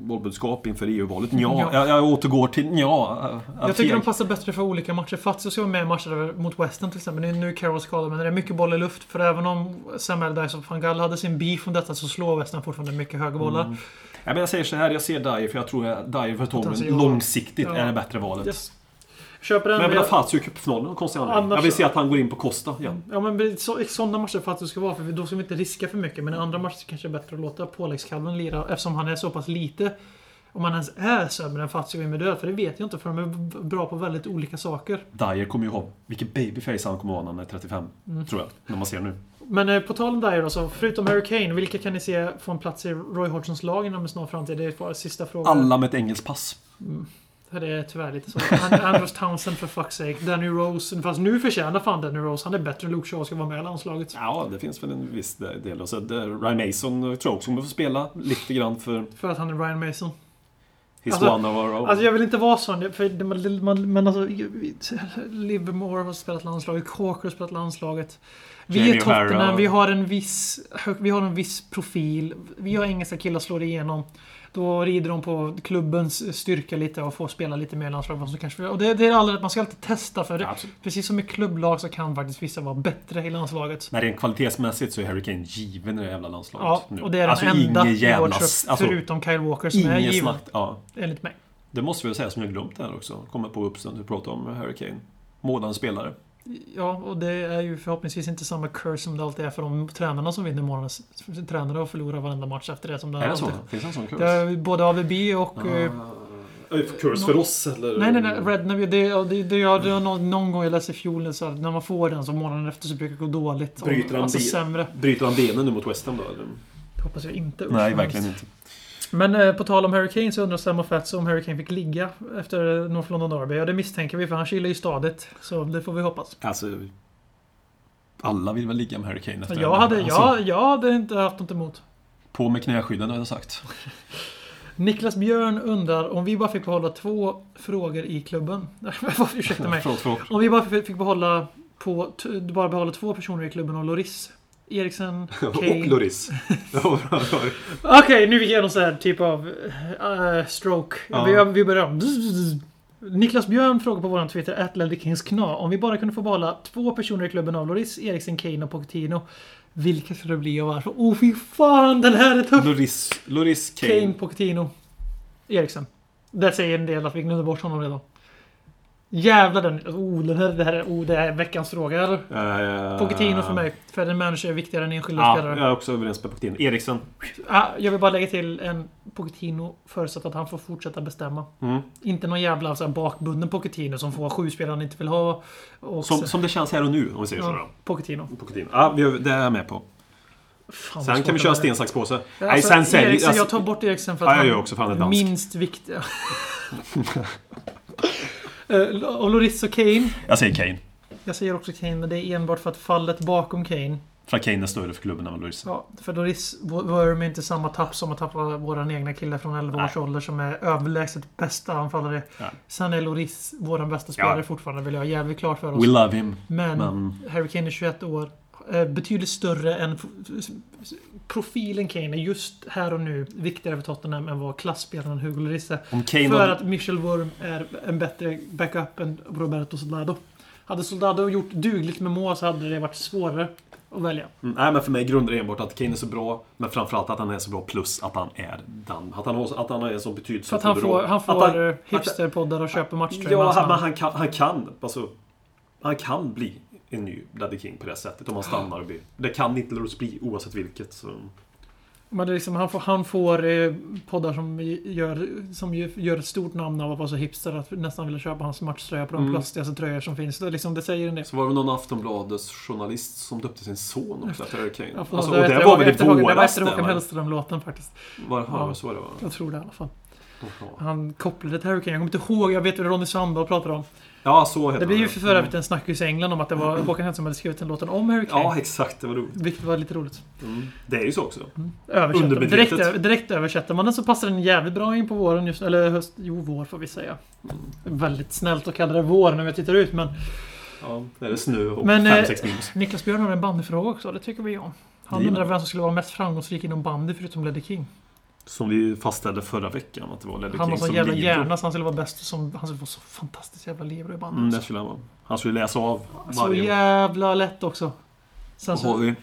valbudskap inför EU-valet. Ja, Ja. Jag, jag återgår till ja. Jag tycker de passar bättre för olika matcher. Fazio ska vara med i matcher mot Western till exempel. Nu är nu Carroll skadad, men det är mycket boll i luft. För även om Sam Allardyce och van Gaal hade sin beef om detta så slår Western fortfarande mycket höga bollar. Mm. Ja, men jag säger så här, jag ser Dyer för jag tror att Dyer för Potential. långsiktigt Ja. är det bättre valet. Yes. Köper den. Men jag vill ha Fazio i cupfinalen, konstig anledning. Annars- Jag vill se att han går in på Costa igen. Ja men så, sådana matcher det ska vara, för då ska vi inte riska för mycket. Men i andra matcher kanske det är bättre att låta påläggskalven lira eftersom han är så pass lite. Om han ens är sämre än Fazio med död, för det vet jag inte för de är bra på väldigt olika saker. Dyer kommer ju ha... Vilket babyface han kommer ha när han är 35. Mm. Tror jag. När man ser nu. Men eh, på tal om Dyer då, så förutom Harry Kane, vilka kan ni se få en plats i Roy Hodgsons lag inom en snar framtid? Det är bara sista frågan. Alla med ett engelskt pass. För det är tyvärr lite så. And- Andros Townsend för fuck's sake. Danny Rose. Fast nu förtjänar fan Danny Rose. Han är bättre än Luke Shaw ska vara med i landslaget. Ja, det finns väl en viss del. Och så Ryan Mason tror jag också kommer få spela lite grann för För att han är Ryan Mason. He's Alltså- one of our own. Alltså jag vill inte vara sån, för det- man, man, men alltså... Livermore har spelat landslaget, Corker har spelat landslaget. Vi Jamie är Tottenham, vi har en viss... Vi har en viss profil. Vi har engelska killar slår igenom. Då rider de på klubbens styrka lite och får spela lite mer i landslaget. Så kanske, och det, det är aldrig, man ska alltid testa för det, Absolut. precis som i klubblag så kan faktiskt vissa vara bättre i landslaget. Men rent kvalitetsmässigt så är Harry Kane given i det jävla landslaget Ja, nu. och det är den alltså, enda jävla... Alltså, förutom Kyle Walker som är ingen given, snack. Ja. enligt mig. Det måste vi säga som jag glömt där också. Kommer på uppstånd vi pratar om Harry Kane. Månadens spelare. Ja, och det är ju förhoppningsvis inte samma curse som det alltid är för de tränarna som vinner månadens tränare och förlorar varenda match efter det. Som det Är det alltid- så? Finns det en sån är både AVB och... eh, Kurs för oss eller? Nej, nej, nej. Rednevy, det, det, det, ja, det någon, någon gång jag läste i fjol så att när man får den så månaden efter så brukar det gå dåligt. Bryter han alltså ben? sämre. Bryter han benen nu mot West Ham då? Eller? Det hoppas jag inte. Nej, verkligen inte. Men eh, på tal om Harry Kane så undrar Sam Fats om Harry Kane fick ligga efter North London Derby. Ja, det misstänker vi för han chillar ju stadigt. Så det får vi hoppas. Alltså... Alla vill väl ligga med Harry Kane efter Jag hade, alltså, jag, jag hade inte haft något emot. På med knäskydden har jag sagt. Niklas Björn undrar om vi bara fick behålla två frågor i klubben. Ursäkta mig. Om vi bara fick behålla, på, bara behålla två personer i klubben och Loris. Eriksen, Kane. Och Loris. Okej, nu är någon sån här typ av eh, stroke. Ja. Vi, vi börjar om. Niklas Björn frågar på vår Twitter, @ledderkingskna, om vi bara kunde få behålla två personer i klubben av Loris, Eriksen, Kane och Pochettino. Vilka skulle det bli och varför? Oh, fy fan, den här är tuff! Loris, Loris Kane, Kane. Pochettino, Eriksen. Det säger en del att vi glömde bort honom redan. Jävlar den... Oh, det här är, oh, det är veckans fråga eller? Uh, Pochettino för mig. För en manager är viktigare än enskilda Ja, spelare. jag är också överens med Pochettino. Eriksen. Ah, jag vill bara lägga till en Pochettino förutsatt att han får fortsätta bestämma. Mm. Inte någon jävla så här, bakbunden Pochettino som får sju spelare han inte vill ha. Och Som, så- som det känns här och nu, om vi säger så ja, då. Pochettino. Pochettino. Ja, vi- det är jag med på. Fan, Sen kan vi köra sten, sax, påse. Nej, Alltså, sen säljer... Eriksen, alltså- jag tar bort Eriksen för Ja, att jag han gör också, dansk. minst viktig. uh, och Loris och Kane. Jag säger Kane. Jag säger också Kane, men det är enbart för att fallet bakom Kane. För att Kane är större för klubben än vad Lloris. Ja, för Loris Worm är inte samma tapp som att tappa våran egna kille från 11 års Nej. ålder som är överlägset bästa anfallare. Nej. Sen är Loris våran bästa spelare Ja. fortfarande, vill jag ha jävligt klart för oss. We love him. Men, Men... Harry Kane är 21 år. eh, Betydligt större än... Profilen Kane är just här och nu viktigare för Tottenham än vad klasspelaren Hugo Lloris är. För var... att Michel Wurm är en bättre backup än Roberto Soldado. Hade Soldado gjort dugligt med mål så hade det varit svårare att välja. Mm, Nej, men för mig grundar det enbart att Kane är så bra. Men framförallt att han är så bra plus att han är den. Att han, har, att han är så För betydelsefull att han får, han Att får han- eh, hipsterpoddar och köper matchtröjor Ja, han, men han kan, han kan alltså... Han kan bli en ny Daddy King på det sättet om han stannar och blir. Det kan inte Loris bli oavsett vilket. Så. Men det är liksom, han får, han får eh, poddar som gör, som gör ett stort namn av att vara så hipster att nästan vilja köpa hans matchtröja på de Mm. plastigaste tröjor som finns. Det, liksom, det säger en del. Så var det någon Aftonbladets journalist som döpte sin son också efter Harry Kane. Alltså, det och det var väl i Håkan- Det var våras efter det, Håkan? Hellström-låten faktiskt. Var, ja, Ja. så var det va? Jag tror det i alla fall. Jaha. Han kopplade till Harry Kane. Jag kommer inte ihåg. Jag vet vad Ronny Sandberg pratar om. Ja, så heter Det blir ju för övrigt en snackis i England om att det var Håkan Hellström som hade skrivit den låten om Harry Kane. Ja, exakt. Det var roligt. Vilket var lite roligt. Mm. Det är ju så också. Översätter. Undermedvetet. Direkt, direkt översätter man den så passar den jävligt bra in på våren just Eller höst. Jo, vår får vi säga. Väldigt snällt att kalla det vår när vi tittar ut men Ja, det är snö och Men, eh, 5-6 minus. Niklas Björn har en bandyfråga också. Det tycker vi om. Han undrar vem som skulle vara mest framgångsrik inom bandy förutom Leddy King. Som vi fastställde förra veckan att det var Leddy Han har sån jävla hjärna så han skulle vara bäst som... Han skulle vara så fantastiskt jävla bandy. Mm, det skulle han vara. Han skulle läsa av så varje... jävla lätt också. Sen Vad har så, vi?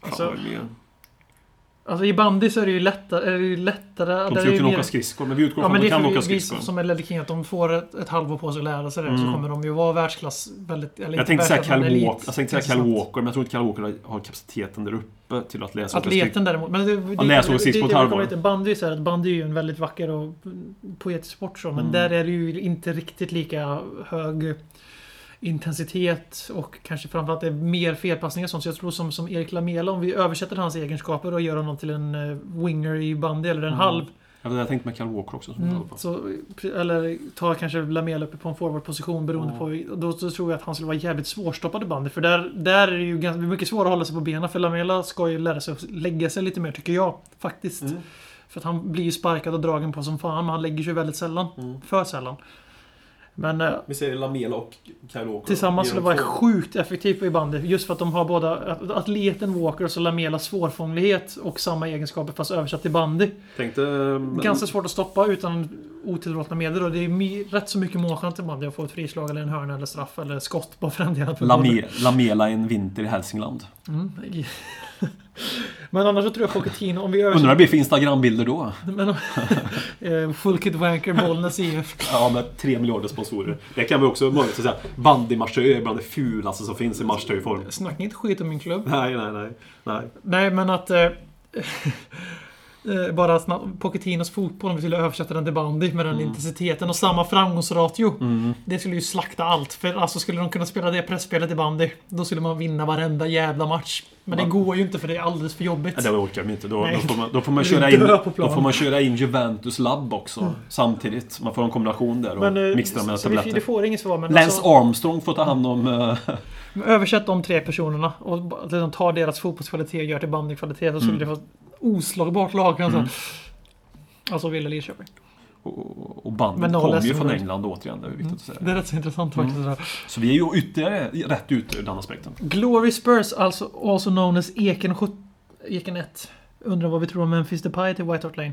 Alltså, Fan, vad är det mer? Alltså i bandy så är det ju lättare... Är det ju lättare De skulle ju kunna mer- åka skridskor, men vi utgår Ja från att de kan åka vi, vi skridskor. som är Leddy King att de får ett, ett halvår på sig att lära sig det. Så Mm. kommer de ju vara världsklass väldigt... Eller Jag tänkte säga Cal. Walker, jag tänkte säga Cal. Walker, men jag tror inte Cal Walker har- kapaciteten där uppe till att läsa åka Atleten däremot. Men det, det, Ja, läs och det, sist det, på ett halvår. Bandy är så här, att bandy är ju en väldigt vacker och poetisk sport så. Men Mm. där är det ju inte riktigt lika hög intensitet och kanske framförallt det är mer felpassningar och sånt. Så jag tror som, som Erik Lamela, om vi översätter hans egenskaper och gör honom till en eh, winger i bandy eller en Mm. halv. Jag tänkte med Cal Walker också. som Mm, så, eller ta kanske Lamela uppe på en forwardposition beroende Ja. på... Då, då tror jag att han skulle vara jävligt svårstoppad i bandy. För där, där är det ju ganska mycket svårare att hålla sig på benen. För Lamela ska ju lära sig att lägga sig lite mer, tycker jag. Faktiskt. Mm. För att han blir ju sparkad och dragen på som fan, men han lägger sig väldigt sällan. Mm. För sällan. Men eh, Vi säger Lamela och Cal Walker. tillsammans skulle vara två. sjukt effektivt i bandy. Just för att de har båda att- atleten Walker och så Lamelas svårfånglighet och samma egenskaper fast översatt till bandy. Tänkte... men- Ganska svårt att stoppa utan otillåtna medel och det är rätt så mycket målchans till bandy att få ett frislag eller en hörna eller straff eller skott på för den delen. Lame, Lamela en vinter i Hälsingland. Mm. Men annars så tror jag Pochettino, om vi Undrar vad det blir för Instagram-bilder då? Men, eh, Full Kid Wanker, Bollnäs IF. Ja, med tre miljarder sponsorer. Det kan vi också möjligt att säga. Bandymatchtröjor är bland det fulaste som finns i matchtröjform. Snacka inte skit om min klubb. Nej, nej, nej. nej. Nej, men att... Eh, bara snabbt, Pochettinos fotboll, om vi skulle översätta den till bandy med den Mm. intensiteten och samma framgångsratio. Det skulle ju slakta allt. För alltså skulle de kunna spela det pressspelet i bandy, då skulle man vinna varenda jävla match. Men det Ja. går ju inte för det är alldeles för jobbigt. Ja, det orkar de inte. Då, Nej. då, får man, då, får man köra in, då får man köra in Juventus Labb också. Samtidigt. Man får en kombination där och Men, eh, dem med så vi, det tabletter. får inget svar, men Lance alltså, Armstrong får ta hand om... eh, översätt de tre personerna och liksom tar deras fotbollskvalitet och gör till bandykvalitet. Så skulle Mm. det få oslagbart lag. Alltså, alltså Ville Lidköping. och, och bandet kommer ju från. England återigen, det är viktigt att säga. Det är rätt så intressant faktiskt. det där. Så vi är ju ytterligare rätt ute ur den aspekten. Glory Spurs, alltså also known as Eken 1. Undrar vad vi tror om Memphis Depay till White Hart Lane.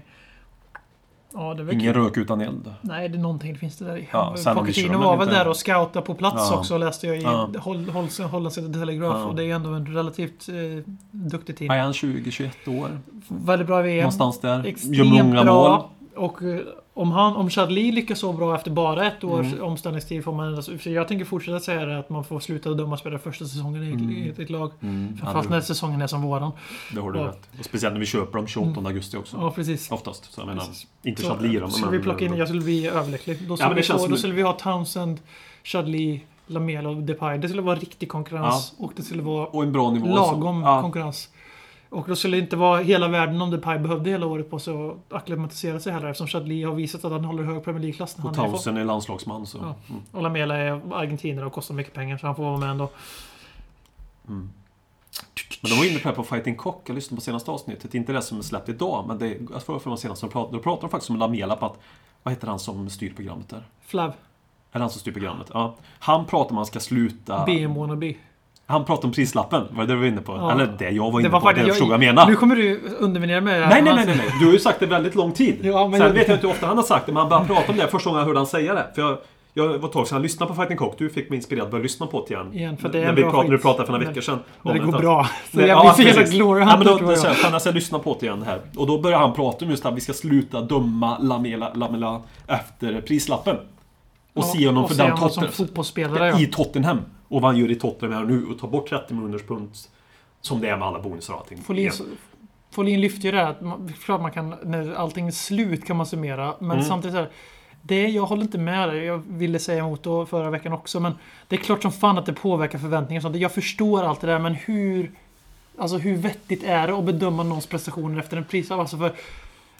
Ja, Ingen kul. rök utan eld. Nej, det är någonting det finns det där i. Ja, Pochettino var väl där och scoutade på plats Ja. också läste jag i Ja. Holl- Hollands Telegraph. Och det är ändå en relativt eh, duktig team. Är han 20-21 år? Väldigt bra VM. Någonstans där. Gör Extremt många bra. mål. Och eh, om, han, om Chadli lyckas så bra efter bara ett års Mm. omställningstid får man... För jag tänker fortsätta säga det att man får sluta döma spela första säsongen i, Mm. i ett, lag. Mm, ja, Framförallt när säsongen är som våran. det har du Ja. rätt. Och speciellt när vi köper dem 28 augusti också. Ja, precis. Oftast. Så jag menar, Precis. inte Chadli då. skulle vi plocka in, jag skulle bli överlycklig. Då skulle, det vi, få, då skulle vi ha Townsend, Chadli, Lamela och Depay. Det skulle vara riktig konkurrens. Och det skulle vara Och en bra nivå. lagom. Ja. konkurrens. Och då skulle det inte vara hela världen om Depay behövde hela året på sig att acklimatisera sig heller eftersom Chadli har visat att han håller hög Premier League-klass. Och han är landslagsman så... Ja. Mm. Och Lamela är argentinare och kostar mycket pengar så han får vara med ändå. Men de var inne på Fighting Cock. Jag lyssnade på senaste avsnittet. Inte det som är släppt idag, men det, jag tror för de senaste som pratade. Då pratade de faktiskt om Lamela på att... Vad heter han som styr programmet där? Flav. Är det han som styr programmet? Ja. Han pratar om att man ska sluta... BM wannabe. Han pratade om prislappen. Var det det du var inne på? Ja. Eller det jag var inne Det var på. det jag förstod jag menar. Nu kommer du underminera mig. Nej, nej, nej, nej, nej. Du har ju sagt det väldigt lång tid. Ja, Sen jag- vet jag inte hur ofta han har sagt det, men han började prata om det första gången jag hörde han säga det. För jag, jag var ett tag sedan jag lyssnade på Fighting Cock. Du fick mig inspirerad att börja lyssna på det igen. Igen, för det är när vi pratade, du pratade för några veckor sedan. När det går att- bra. Så jag blir så jävla precis. glory ja, men hunter då, tror jag. alltså, jag lyssnade på det igen här. Och då började han prata om just att vi ska sluta döma Lamela, Lamela efter prislappen. Och Ja, se honom och för den honom som fotbollsspelare, ja. I Tottenham. Och vad han gör i Tottenham här nu och tar bort 30 miljoners pund. Som det är med alla bonusar och allting. Folin. Folin lyfter ju det här att man, klart man kan, när allting är slut kan man summera. Men Mm. samtidigt så här, det, jag håller inte med dig. Jag ville säga emot då förra veckan också. Men det är klart som fan att det påverkar förväntningar. och sånt. Jag förstår allt det där, men hur... Alltså hur vettigt är det att bedöma någons prestationer efter en pris? Alltså för,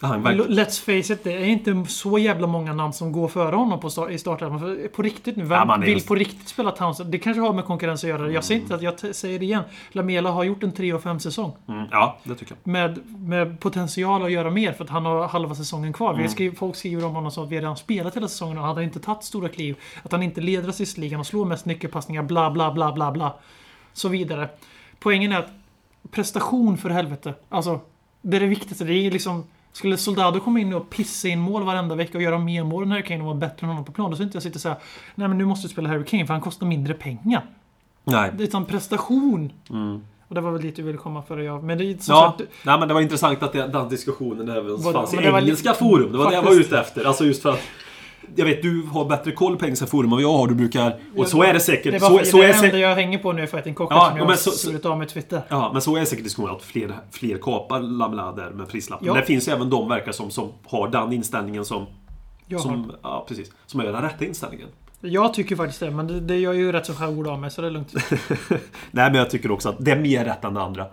Han verkar- let's face it, det är inte så jävla många namn som går före honom på start, i startelvan. För På riktigt nu, vem Ja, vill just- på riktigt spela Townsend? Det kanske har med konkurrens att göra. Jag säger inte att jag säger det igen. Lamela har gjort en 3 och 5 säsong Mm, ja, det tycker jag. med, med potential att göra mer för att han har halva säsongen kvar. Mm. Vi skriver, folk skriver om honom som att vi redan spelat hela säsongen och han hade inte tagit stora kliv. Att han inte leder assistligan och slår mest nyckelpassningar, bla bla bla bla bla. Så vidare. Poängen är att prestation för helvete. Alltså, det är det viktigaste. Det är liksom... Skulle Soldado komma in och pissa in mål varenda vecka och göra mer mål än Harry Kane och vara bättre än honom på plan, då skulle inte jag sitta och säga Nej men nu måste du spela Harry Kane för han kostar mindre pengar. Nej. Det är en prestation. Mm. Och det var väl dit du ville komma före jag. Men det är som Ja, sagt, nej, men det var intressant att det, den diskussionen även fanns i engelska lite- forum. Det var det jag var faktiskt. ute efter. Alltså just för att jag vet, du har bättre koll på engelska forum än vad jag har. Du brukar... Och så är det säkert. Det var så, för, så det är är det enda säkert, jag hänger på nu är Fighting Cock Ja, som jag har så- skurit av med Twitter. ja, men så är säkert diskussionen att fler, fler kapar Lamela där med prislappen. Ja. Men det finns ju även de verkar som, som har den inställningen som... Jag, har. som ja, precis. Som är den rätta inställningen. jag tycker faktiskt det, men det, det gör ju rätt så självgod av mig så det är lugnt. Nej, men jag tycker också att det är mer rätt än det andra.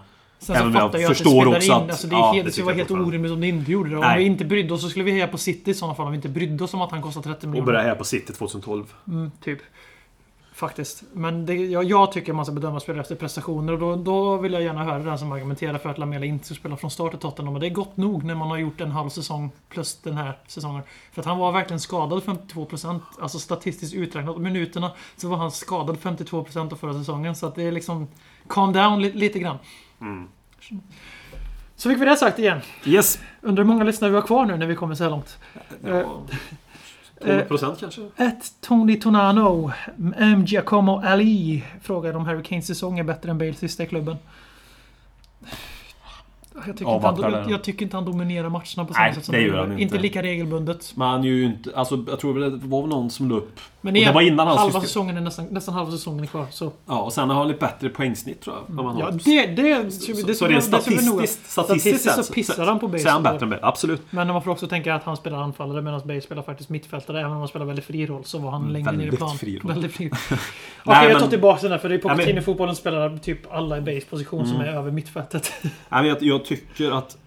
Sen Även så om jag fattar jag att det spelar också in. att- Alltså det är ja, helt, det skulle vara helt orimligt om det inte gjorde det. Om Nej. vi inte brydde oss så skulle vi heja på City i sådana fall. Om vi inte brydde oss om att han kostar 30 Och miljoner. börja här på City 2012. Mm, typ. Faktiskt. Men det, jag, jag tycker man ska bedöma spelare efter prestationer och då, då vill jag gärna höra den som argumenterar för att Lamela inte ska spela från start i Tottenham. Och det är gott nog när man har gjort en halv säsong plus den här säsongen. För att han var verkligen skadad 52%. Alltså statistiskt uträknat. Minuterna så var han skadad 52% av förra säsongen. Så att det är liksom... Calm down li, lite grann. Mm. Så fick vi det sagt igen. Yes! Undrar hur många lyssnare vi har kvar nu när vi kommer så här långt. Ja, 12 procent kanske? Ett Tony Tonano, M. Giacomo Ali frågar om Harry Kanes säsong är bättre än Bales sista i klubben. Jag tycker, inte han, jag, tycker inte han dominerar matcherna på samma sätt som det gör han inte. lika regelbundet. Men han är ju inte... Alltså, jag tror det var väl någon som la upp... Men det igen, var innan hans halva system. säsongen är nästan, nästan halva säsongen är kvar. Så. Ja, och sen har han lite bättre poängsnitt tror jag. han Ja, det, det, så, det, så, det, så rent det statistiskt, statistiskt, Statistiskt sett så pissar han på Bale. Så är han bättre än Bale. Absolut. Men man får också tänka att han spelar anfallare medan Bale spelar faktiskt mittfältare. Även om han spelar väldigt fri roll så var han längre ner i plan. fri roll. Väldigt fri. Okej, Nej, jag tar tillbaka den där. För det är på Ja, men- fotbollen spelar typ alla i Bales position som är över mittfältet. Jag, jag tycker att...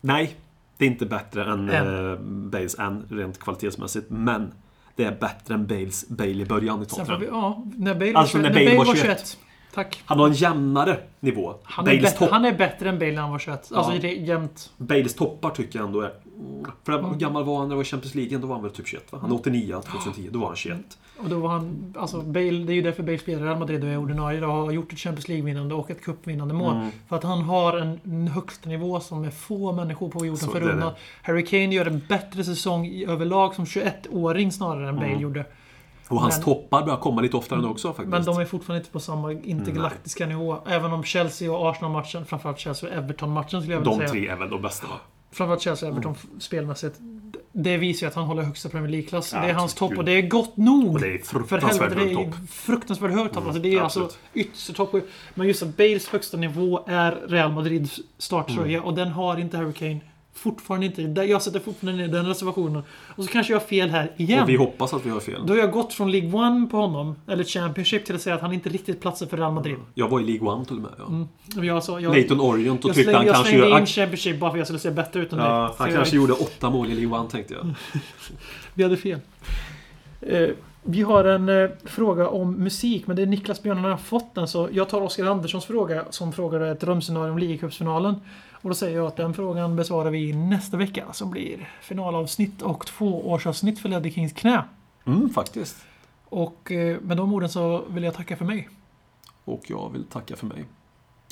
Nej, det är inte bättre än eh, Bales än rent kvalitetsmässigt. Men det är bättre än Bales Bale i början i Tottenham. ja, när Bale, Alltså, när 21, när Bale Bale var var 21. 21. Tack. Han har en jämnare nivå. Han är, bättre, han är bättre än Bale när han var 21. Alltså Ja. jämnt. Bales toppar tycker jag ändå är... För hur gammal var han när det var Champions League? Då var han väl typ 21 va? Han är 89, 2010. Då var han 21. Och då var han... Alltså Bale, det är ju därför Bale spelar i Real Madrid och är ordinarie och har gjort ett Champions League-vinnande och ett cupvinnande mål. Mm. För att han har en, högsta nivå som är få människor på jorden förunnat. Harry Kane gör en bättre säsong i överlag som 21-åring snarare än Bale Mm. gjorde. Och hans Men- toppar börjar komma lite oftare nu också faktiskt. Men de är fortfarande inte på samma intergalaktiska nivå. Även om Chelsea och Arsenal-matchen, framförallt Chelsea och Everton-matchen skulle jag vilja de säga. tre är väl de bästa va? Framförallt Chelsea och Everton spelmässigt. Det visar ju att han håller högsta Premier League-klass. Ja, det är hans topp och det är gott nog. Och det är fruktansvärt hög topp. fruktansvärt högt topp. Mm, alltså, det är absolut. alltså yttertopp. Men just att Bales högsta nivå är Real Madrids starttröja Mm. och den har inte Harry Kane fortfarande inte... Jag sätter fortfarande ner den reservationen. Och så kanske jag har fel här igen. Och vi hoppas att vi har fel. Då har jag gått från League One på honom, eller Championship, till att säga att han inte riktigt platsar för Real Madrid. Jag var i League One till och med. Ja. Jag, sa, jag, Leighton Orient och jag, tyckte slängde, han jag kanske slängde gör... in Championship bara för att jag skulle se bättre ut än Ja, dig. Så han jag- kanske gjorde åtta mål i League One tänkte jag. Vi hade fel. Eh, vi har en eh, fråga om musik, men det är Niklas Björn har fått den. Så jag tar Oskar Anderssons fråga som frågar ett drömscenario om ligacupsfinalen. Och då säger jag att den frågan besvarar vi nästa vecka som blir finalavsnitt och tvåårsavsnitt för Ledley Kings knä. Mm, faktiskt. Och eh, med de orden så vill jag tacka för mig. Och jag vill tacka för mig.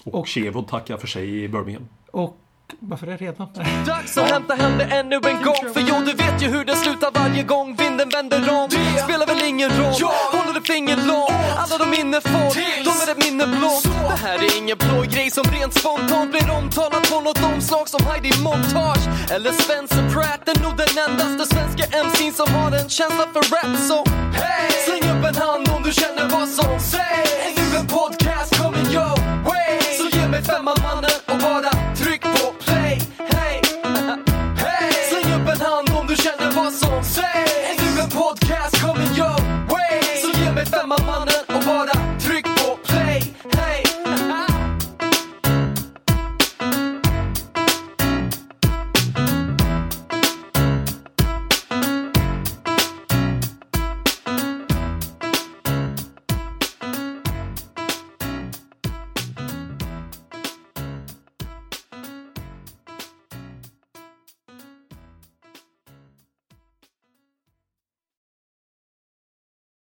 Och, Och- Chevod tackar för sig i Birmingham. Och varför är det redan? Dags att hämta hem det ännu en gång. För jo, du vet ju hur det slutar varje gång vinden vänder om. Det spelar väl ingen roll, håller du finger långt? Alla de minne får, de är ett minne blått. Det här är ingen blå grej som rent spontant blir omtalat på något omslag som Heidi Montage. Eller Spencer Pratt, är nog den endaste svenska MC'n som har en känsla för rap. Så hey! släng upp en hand om du känner vad som sägs. Är nu en podcast coming your way Så ge mig femman